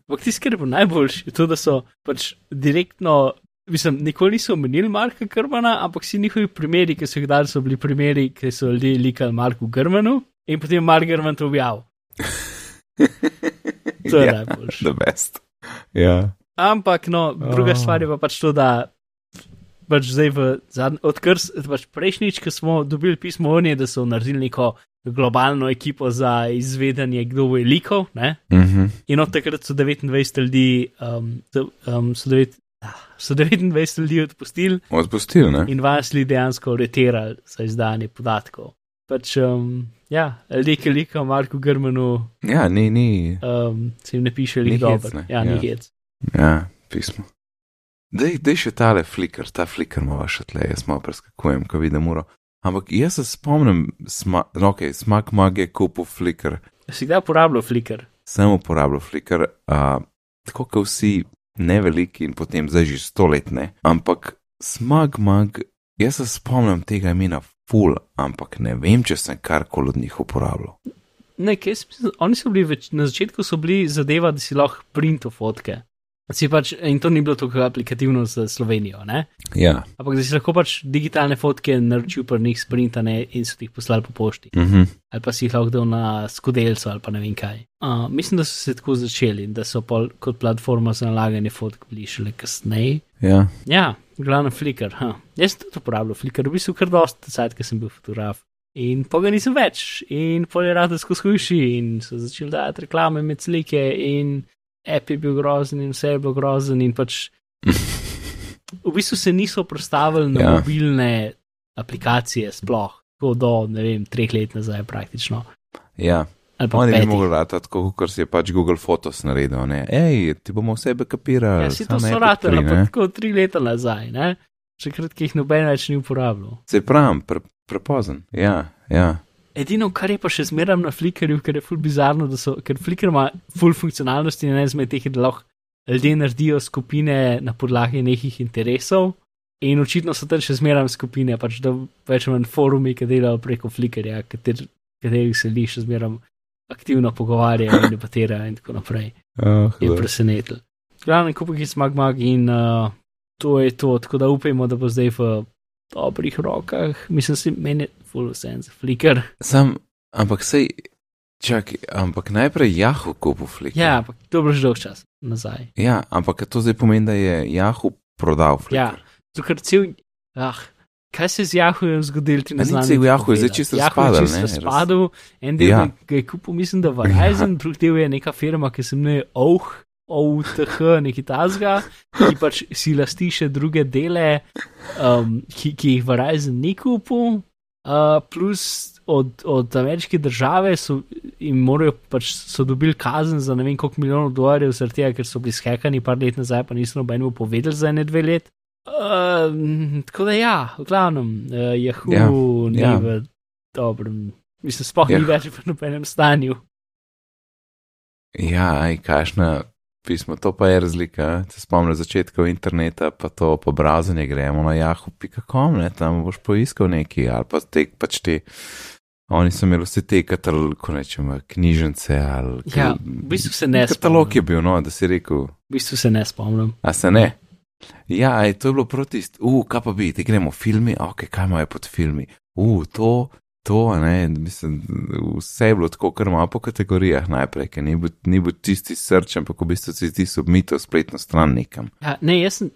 ampak tisto, kar je bilo najboljše, je to, da so pač direktno. Mislim, nikoli niso omenili Marka Grmana, ampak vsi njihovi primeri, ki so jih dali, so bili primeri, ki so ljudje likali Marku Grmanu in potem Mark Grman to objavil. To je ja, najboljše. the best. Ja. Ampak, no, druga Oh. stvar je pa pač to, da pač zdaj v zadnjem, odkar pač prejšnjič, ko smo dobili pismo o njej, da so naredili neko globalno ekipo za izvedanje, kdo bo velikov, ne? Mhm. In od takrat so 29 ljudi, um, so, um, so, ah, so 29 ljudi odpustili Odpustili, ne? in vas ljudi dejansko aretirali za izdajanje podatkov. Pač, um, ja, ljudje, ki likajo Marku Grmanu, Ja, ni, ni. um, se jim ne piše lik dobro. ne, Ja, ni ja. hec. Ja, pismo. Dej, dej še tale flicker, ta flicker ima še tle, jaz malo preskakujem, ko vidim uro. Ampak jaz se spomnim, sma, no, ok, smak mag je kupil flicker, Si kdaj uporabljal Flickr? sem uporabljal flicker, uh, tako kot vsi neveliki in potem zdaj že stoletne. Ampak smak mag, jaz se spomnim tega imena full, ampak ne vem, če sem karkoli od njih uporabljal. Ne, mislil, oni so bili več, na začetku so bili zadeva, da si lahko printo fotke. Si pač, in to ni bilo tako aplikativno za Slovenijo, ne? Ja. ampak da si lahko pač digitalne fotke naročil pri njih sprintane in so jih poslali po pošti. Mhm. Ali pa si jih lahko dal na skodelco ali pa ne vem kaj. Uh, mislim, da so se tako začeli, in da so pol kot platforma za nalaganje fotk bili šele kasneje. Ja. Ja, glavno Flickr. Huh. Jaz sem tudi uporabljal Flickr, v bistvu kar dosti, cajt, ker sem bil fotograf. In pa ga nisem več, in pol je rado skozi hujši, in so začeli dajati reklame med slike, in app je bil grozen, in vse je bilo grozen, in pač v bistvu se niso predstavili na Ja. mobilne aplikacije sploh, tako do, ne vem, treh let nazaj praktično. Ja. Oni petih. mogli rati tako, kot si je pač Google Photos naredil. Ne? Ej, ti bomo vse backupirali. Ja, si to so ratali, pa ne. tako tri leta nazaj, ne? Še krat, ki jih noben več ni uporabljal. Se pravim, pre, prepozen. Ja, ja. Edino, kar je pa še zmeraj na Flickrju, ker je ful bizarno, da so, ker Flickr ima ful funkcionalnosti in ena izmed teh da lahko ljudje naredijo skupine na podlagi nekih interesov. In očitno so tam še zmeraj skupine, pač da več manj forumi, ki delajo preko Flickrja, kater, katerih se li še zmeraj aktivno pogovarjajo in debatirajo in tako naprej. Oh, Je presenetil. Glavno, kupek je smag mag in uh, to je to, tako da upajmo, da bo zdaj v dobrih rokah. Mislim, si meni full sense, Flickr. Sam, ampak sej, čakaj, ampak najprej Yahoo kupil flik. Ja, ampak to je bilo že dolg čas nazaj. ja, ampak to zdaj pomeni, da je Yahoo prodal flik. Ja, zato ker cel. Ah, kaj se je z Yahoojem zgodilo, ti ne znaš. cel Yahoo, je zdaj čisto razpadel, Čisto razpadel, en del Ja. ga je kupil, mislim, da Verizon, ja. drugi del je neka firma, ki se imenuje OH. OTH, neki tazga, ki pač si lasti še druge dele, um, ki, ki jih Verizon ni kupil, uh, plus od, od ameriške države so morajo pač so dobili kazen za ne vem koliko milijonov dolarjev, zaradi tega, ker so bili skekani par let nazaj, pa niso nobenemu povedali za ne dve let. Uh, tako da ja, v glavnem, uh, Yahoo Ja, ni ja. v dobrem, mislim, sploh Ja. ni več v nobenem stanju. Ja, aj kašna pismo, to pa je razlika. Se spomnim začetkov interneta, pa to po brazanje gremo na yahoo.com, ne, tam boš poiskal neki, ali pa te pač te. Oni so imeli vse te katalog, ko nečem, knjižnice ali. Ja, v bistvu se ne Katalog spomnim. je bil, no, da si rekel, V bistvu se ne spomnim. a se ne. Ja, aj, to je bilo proti, uh, kaj pa bi, te gremo filmi, ok, kaj imajo pod filmi, uh, to, to, ne, mislim, vse je bilo tako, kar ima po kategorijah najprej, ker ni bil, ni bil tisti srč, ampak v bistvu si ti submito spletno stran nekam. Ja, ne, jaz sem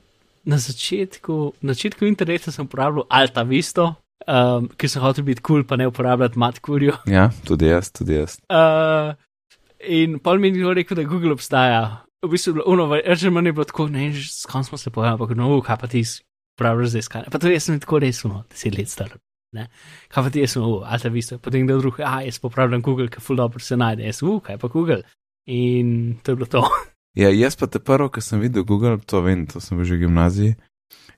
na začetku, na začetku interneta sem uporabljal Alta Visto, um, ker sem hotel biti kul, cool, pa ne uporabljati Matkurju. Ja, tudi jaz, tudi jaz. Uh, in pol mi je kdo rekel, da Google obstaja. V bistvu je bilo, ono, že manj je bilo tako, ne, že s kom smo se pojavili, ampak no, kaj pa ti uporabljaš za iskanje. Pa to jaz sem tako res, no, deset let star. Ne? Kaj pa ti jaz uh, Alta Visto, potem kdo drug, a jaz popravljam Google, ker ful dobro se najde, jaz, uh, kaj pa Google. In to je bilo to. Ja, jaz pa te prvo, ko sem videl Google, to vem, to sem bil že v gimnaziji,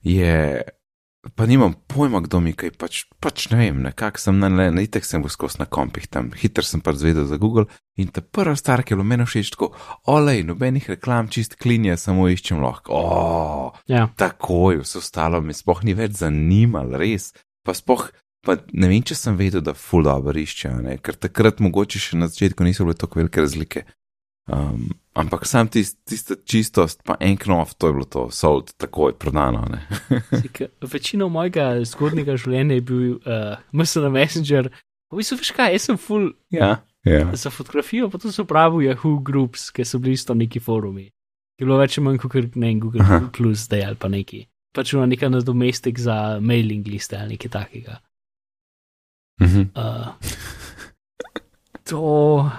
je, pa nimam pojma, kdo mi kaj, pač, pač ne vem, nekako sem na, na itek sem bil skozi na kompih tam, hitro sem pač zvedel za Google in ta prva star, ki je bilo meni všeč, tako, olej, nobenih reklam, čist klinje, samo iščem lahko, o, Ja. takoj, vse ostalo mi sploh ni več zanimalo, res, pa sploh. Pa ne vem, če sem vedel, da ful dobro iščejo, ne? ker takrat mogoče še na začetku niso bile tako velike razlike. Um, ampak sam tist, tista čistost, pa en knov, to je bilo to, sold, takoj prodano. večino mojega zgodnega življenja je bil uh, MSN Messenger. V bistvu, veš kaj, jaz sem full ja, ja. za fotografijo, pa to so pravi Yahoo Groups, ki so bili isto neki forumi. Je bilo več ali manj kot ne vem, Google Aha. Plus zdaj ali pa neki. pač ima neka nadomestek za mailing liste ali nekaj takega. Mhm. Uh, to.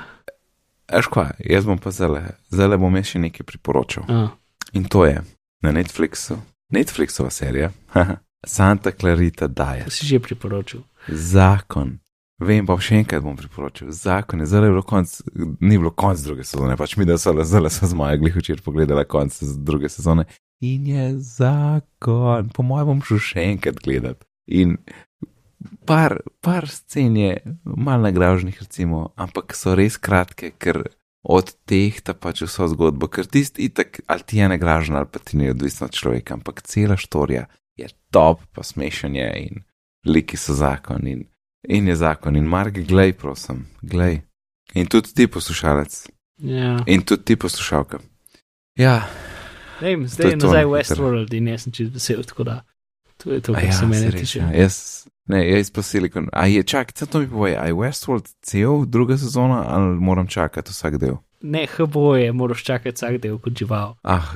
Eš kva, jaz bom pa zele, zele bom jaz še nekaj priporočal. Uh, In to je na Netflixu, Netflixova serija, Santa Clarita to Diet. si že priporočil. Zakon. Vem, pa še enkrat bom priporočil. Zakon je zelo bilo konc, ni bilo konc druge sezone, pač mi da so le zelo so z moja glih včeraj pogledala konc druge sezone. In je zakon, po mojem bom šel še enkrat gledat. In par, par scen je mal nagražnih, recimo, ampak so res kratke, ker od teh ta pač vso zgodbo, ker tisti itak, ali ti je nagražen ali pa ti ni odvisno od človeka, ampak cela štorija je top, pa smešen je in liki so zakon in, in je zakon. In Mark, glej, prosim, glej. In tudi ti poslušalec, Ja. in tudi ti poslušalka. Ja, Dej, To zdaj je nazaj. Westworld in jaz sem čez vesel, tako da to je to, kar ja, se mene tiče. ja. Jaz, ne, jaz pa silikon. A je, čak, to mi povej, a je Westworld cel druga sezona ali moram čakati vsak del? Ne, HBO je, moraš čakati vsak del kot žival. Ah,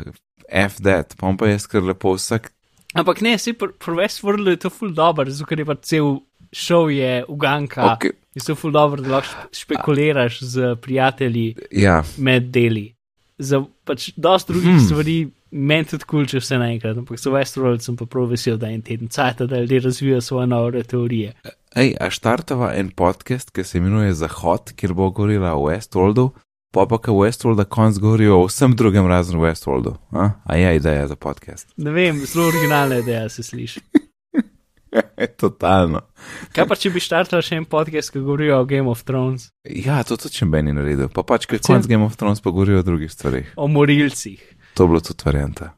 F that, pa bom pa jaz kar lepo vsak. Ampak ne, si pri pri Westworldu je to ful dobro, zato ker je pa cel šov je uganka. Okay. Je to ful dobro, da lahko špe- špekuliraš z prijatelji Ja, med deli. Za pač dosti drugih hmm. stvari, meni tudi kul, cool, če vse naenkrat, ampak za Westworld sem pa prav vesel, da en teden cajt, da ljudje razvijajo svoje nove teorije. Ej, a štartava en podcast, ki se imenuje Zahod, kjer bo govorila o Westworldu, pa pa ka Westworlda konc govorijo o vsem drugem razen Westworldu. A, a je ideja za podcast. Ne vem, zelo originalna ideja se sliši. Totalno. Kaj pa, če bi štartala še en podcast, ki govori o Game of Thrones, Ja, to tudi če meni naredil. Pa pač, ker konc Game of Thrones pa govorijo o drugih stvarih. o morilcih. To je bilo tudi varianta.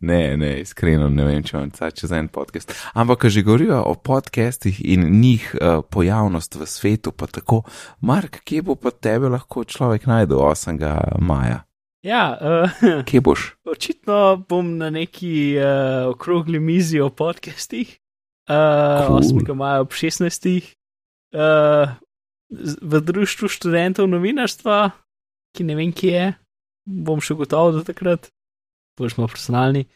Ne, ne, iskreno ne vem, če vam caj čez en podcast. Ampak, ko že govorijo o podcastih in njih uh, pojavnost v svetu, pa tako, Mark, kje bo pa tebe lahko človek najdel 8. maja? Ja, uh, Kje boš? očitno bom na neki uh, okrogli mizi o podcastih, uh, Cool. 8. maja ob 16. Uh, v društvu študentov novinarstva, ki ne vem, kje je, bom še gotovo do takrat, bolj smo personalni.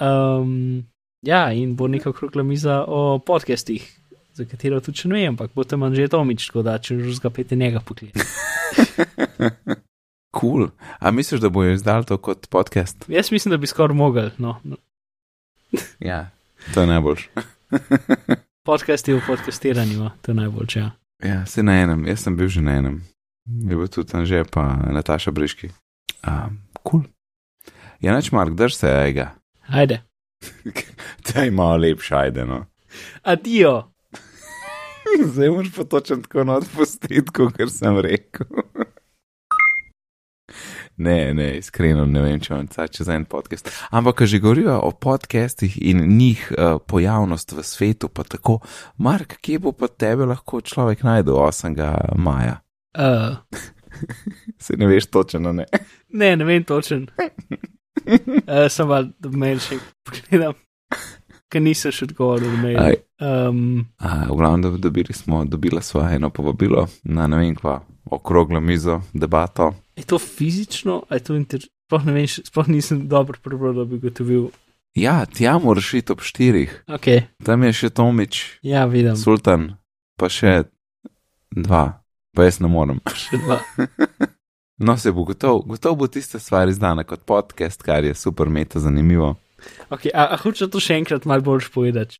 Um, ja, in bo neka okrogla miza o podcastih, za katero tudi še ne vem, ampak bo tam že Tomič, tako da če že zgapete njega poklic. Kul. Cool. A misliš, da bojo izdal to kot podcast? Jaz mislim, da bi skoraj mogel. No. Ja, to je najboljš. Podcasti v podcastiranju, to je najboljše. Ja. ja, se na enem, jaz sem bil že na enem. Je bil tudi tam že, pa Nataša Briški. Kul. Cool. Ja, neč Mark, drž se ega. Ajde, Taj malo lepša, ajde no. adijo. Zdaj moraš pa točno tako odpustiti, kot sem rekel. Ne, ne, iskreno ne vem, če vam čez en podcast. Ampak, ko že govorijo o podcastih in njih uh, pojavnost v svetu, pa tako, Mark, kje bo pa tebe lahko človek najdel 8. maja? Uh, Se ne veš točno, ne. ne, ne vem točen. Uh, sem pa, da mail še pogledam, ker nisem še odgovoril na mail. Um, a, v glavnem, da dobili smo, dobila sva eno povabilo na ne vem kva, okroglo mizo, debato. je to fizično, je to inter... Sploh ne vem, sploh nisem dobro prebral, da bi gotovil. Ja, tja moraš iti ob štirih. Ok, Tam je še Tomič, ja, vidim. Sultan, pa še dva, pa jaz ne morem. Še dva. No, se bo gotov, gotov bo tista stvar izdana kot podcast, kar je super meta zanimivo. Okay, a, a hoče to še enkrat malo bolj povedati?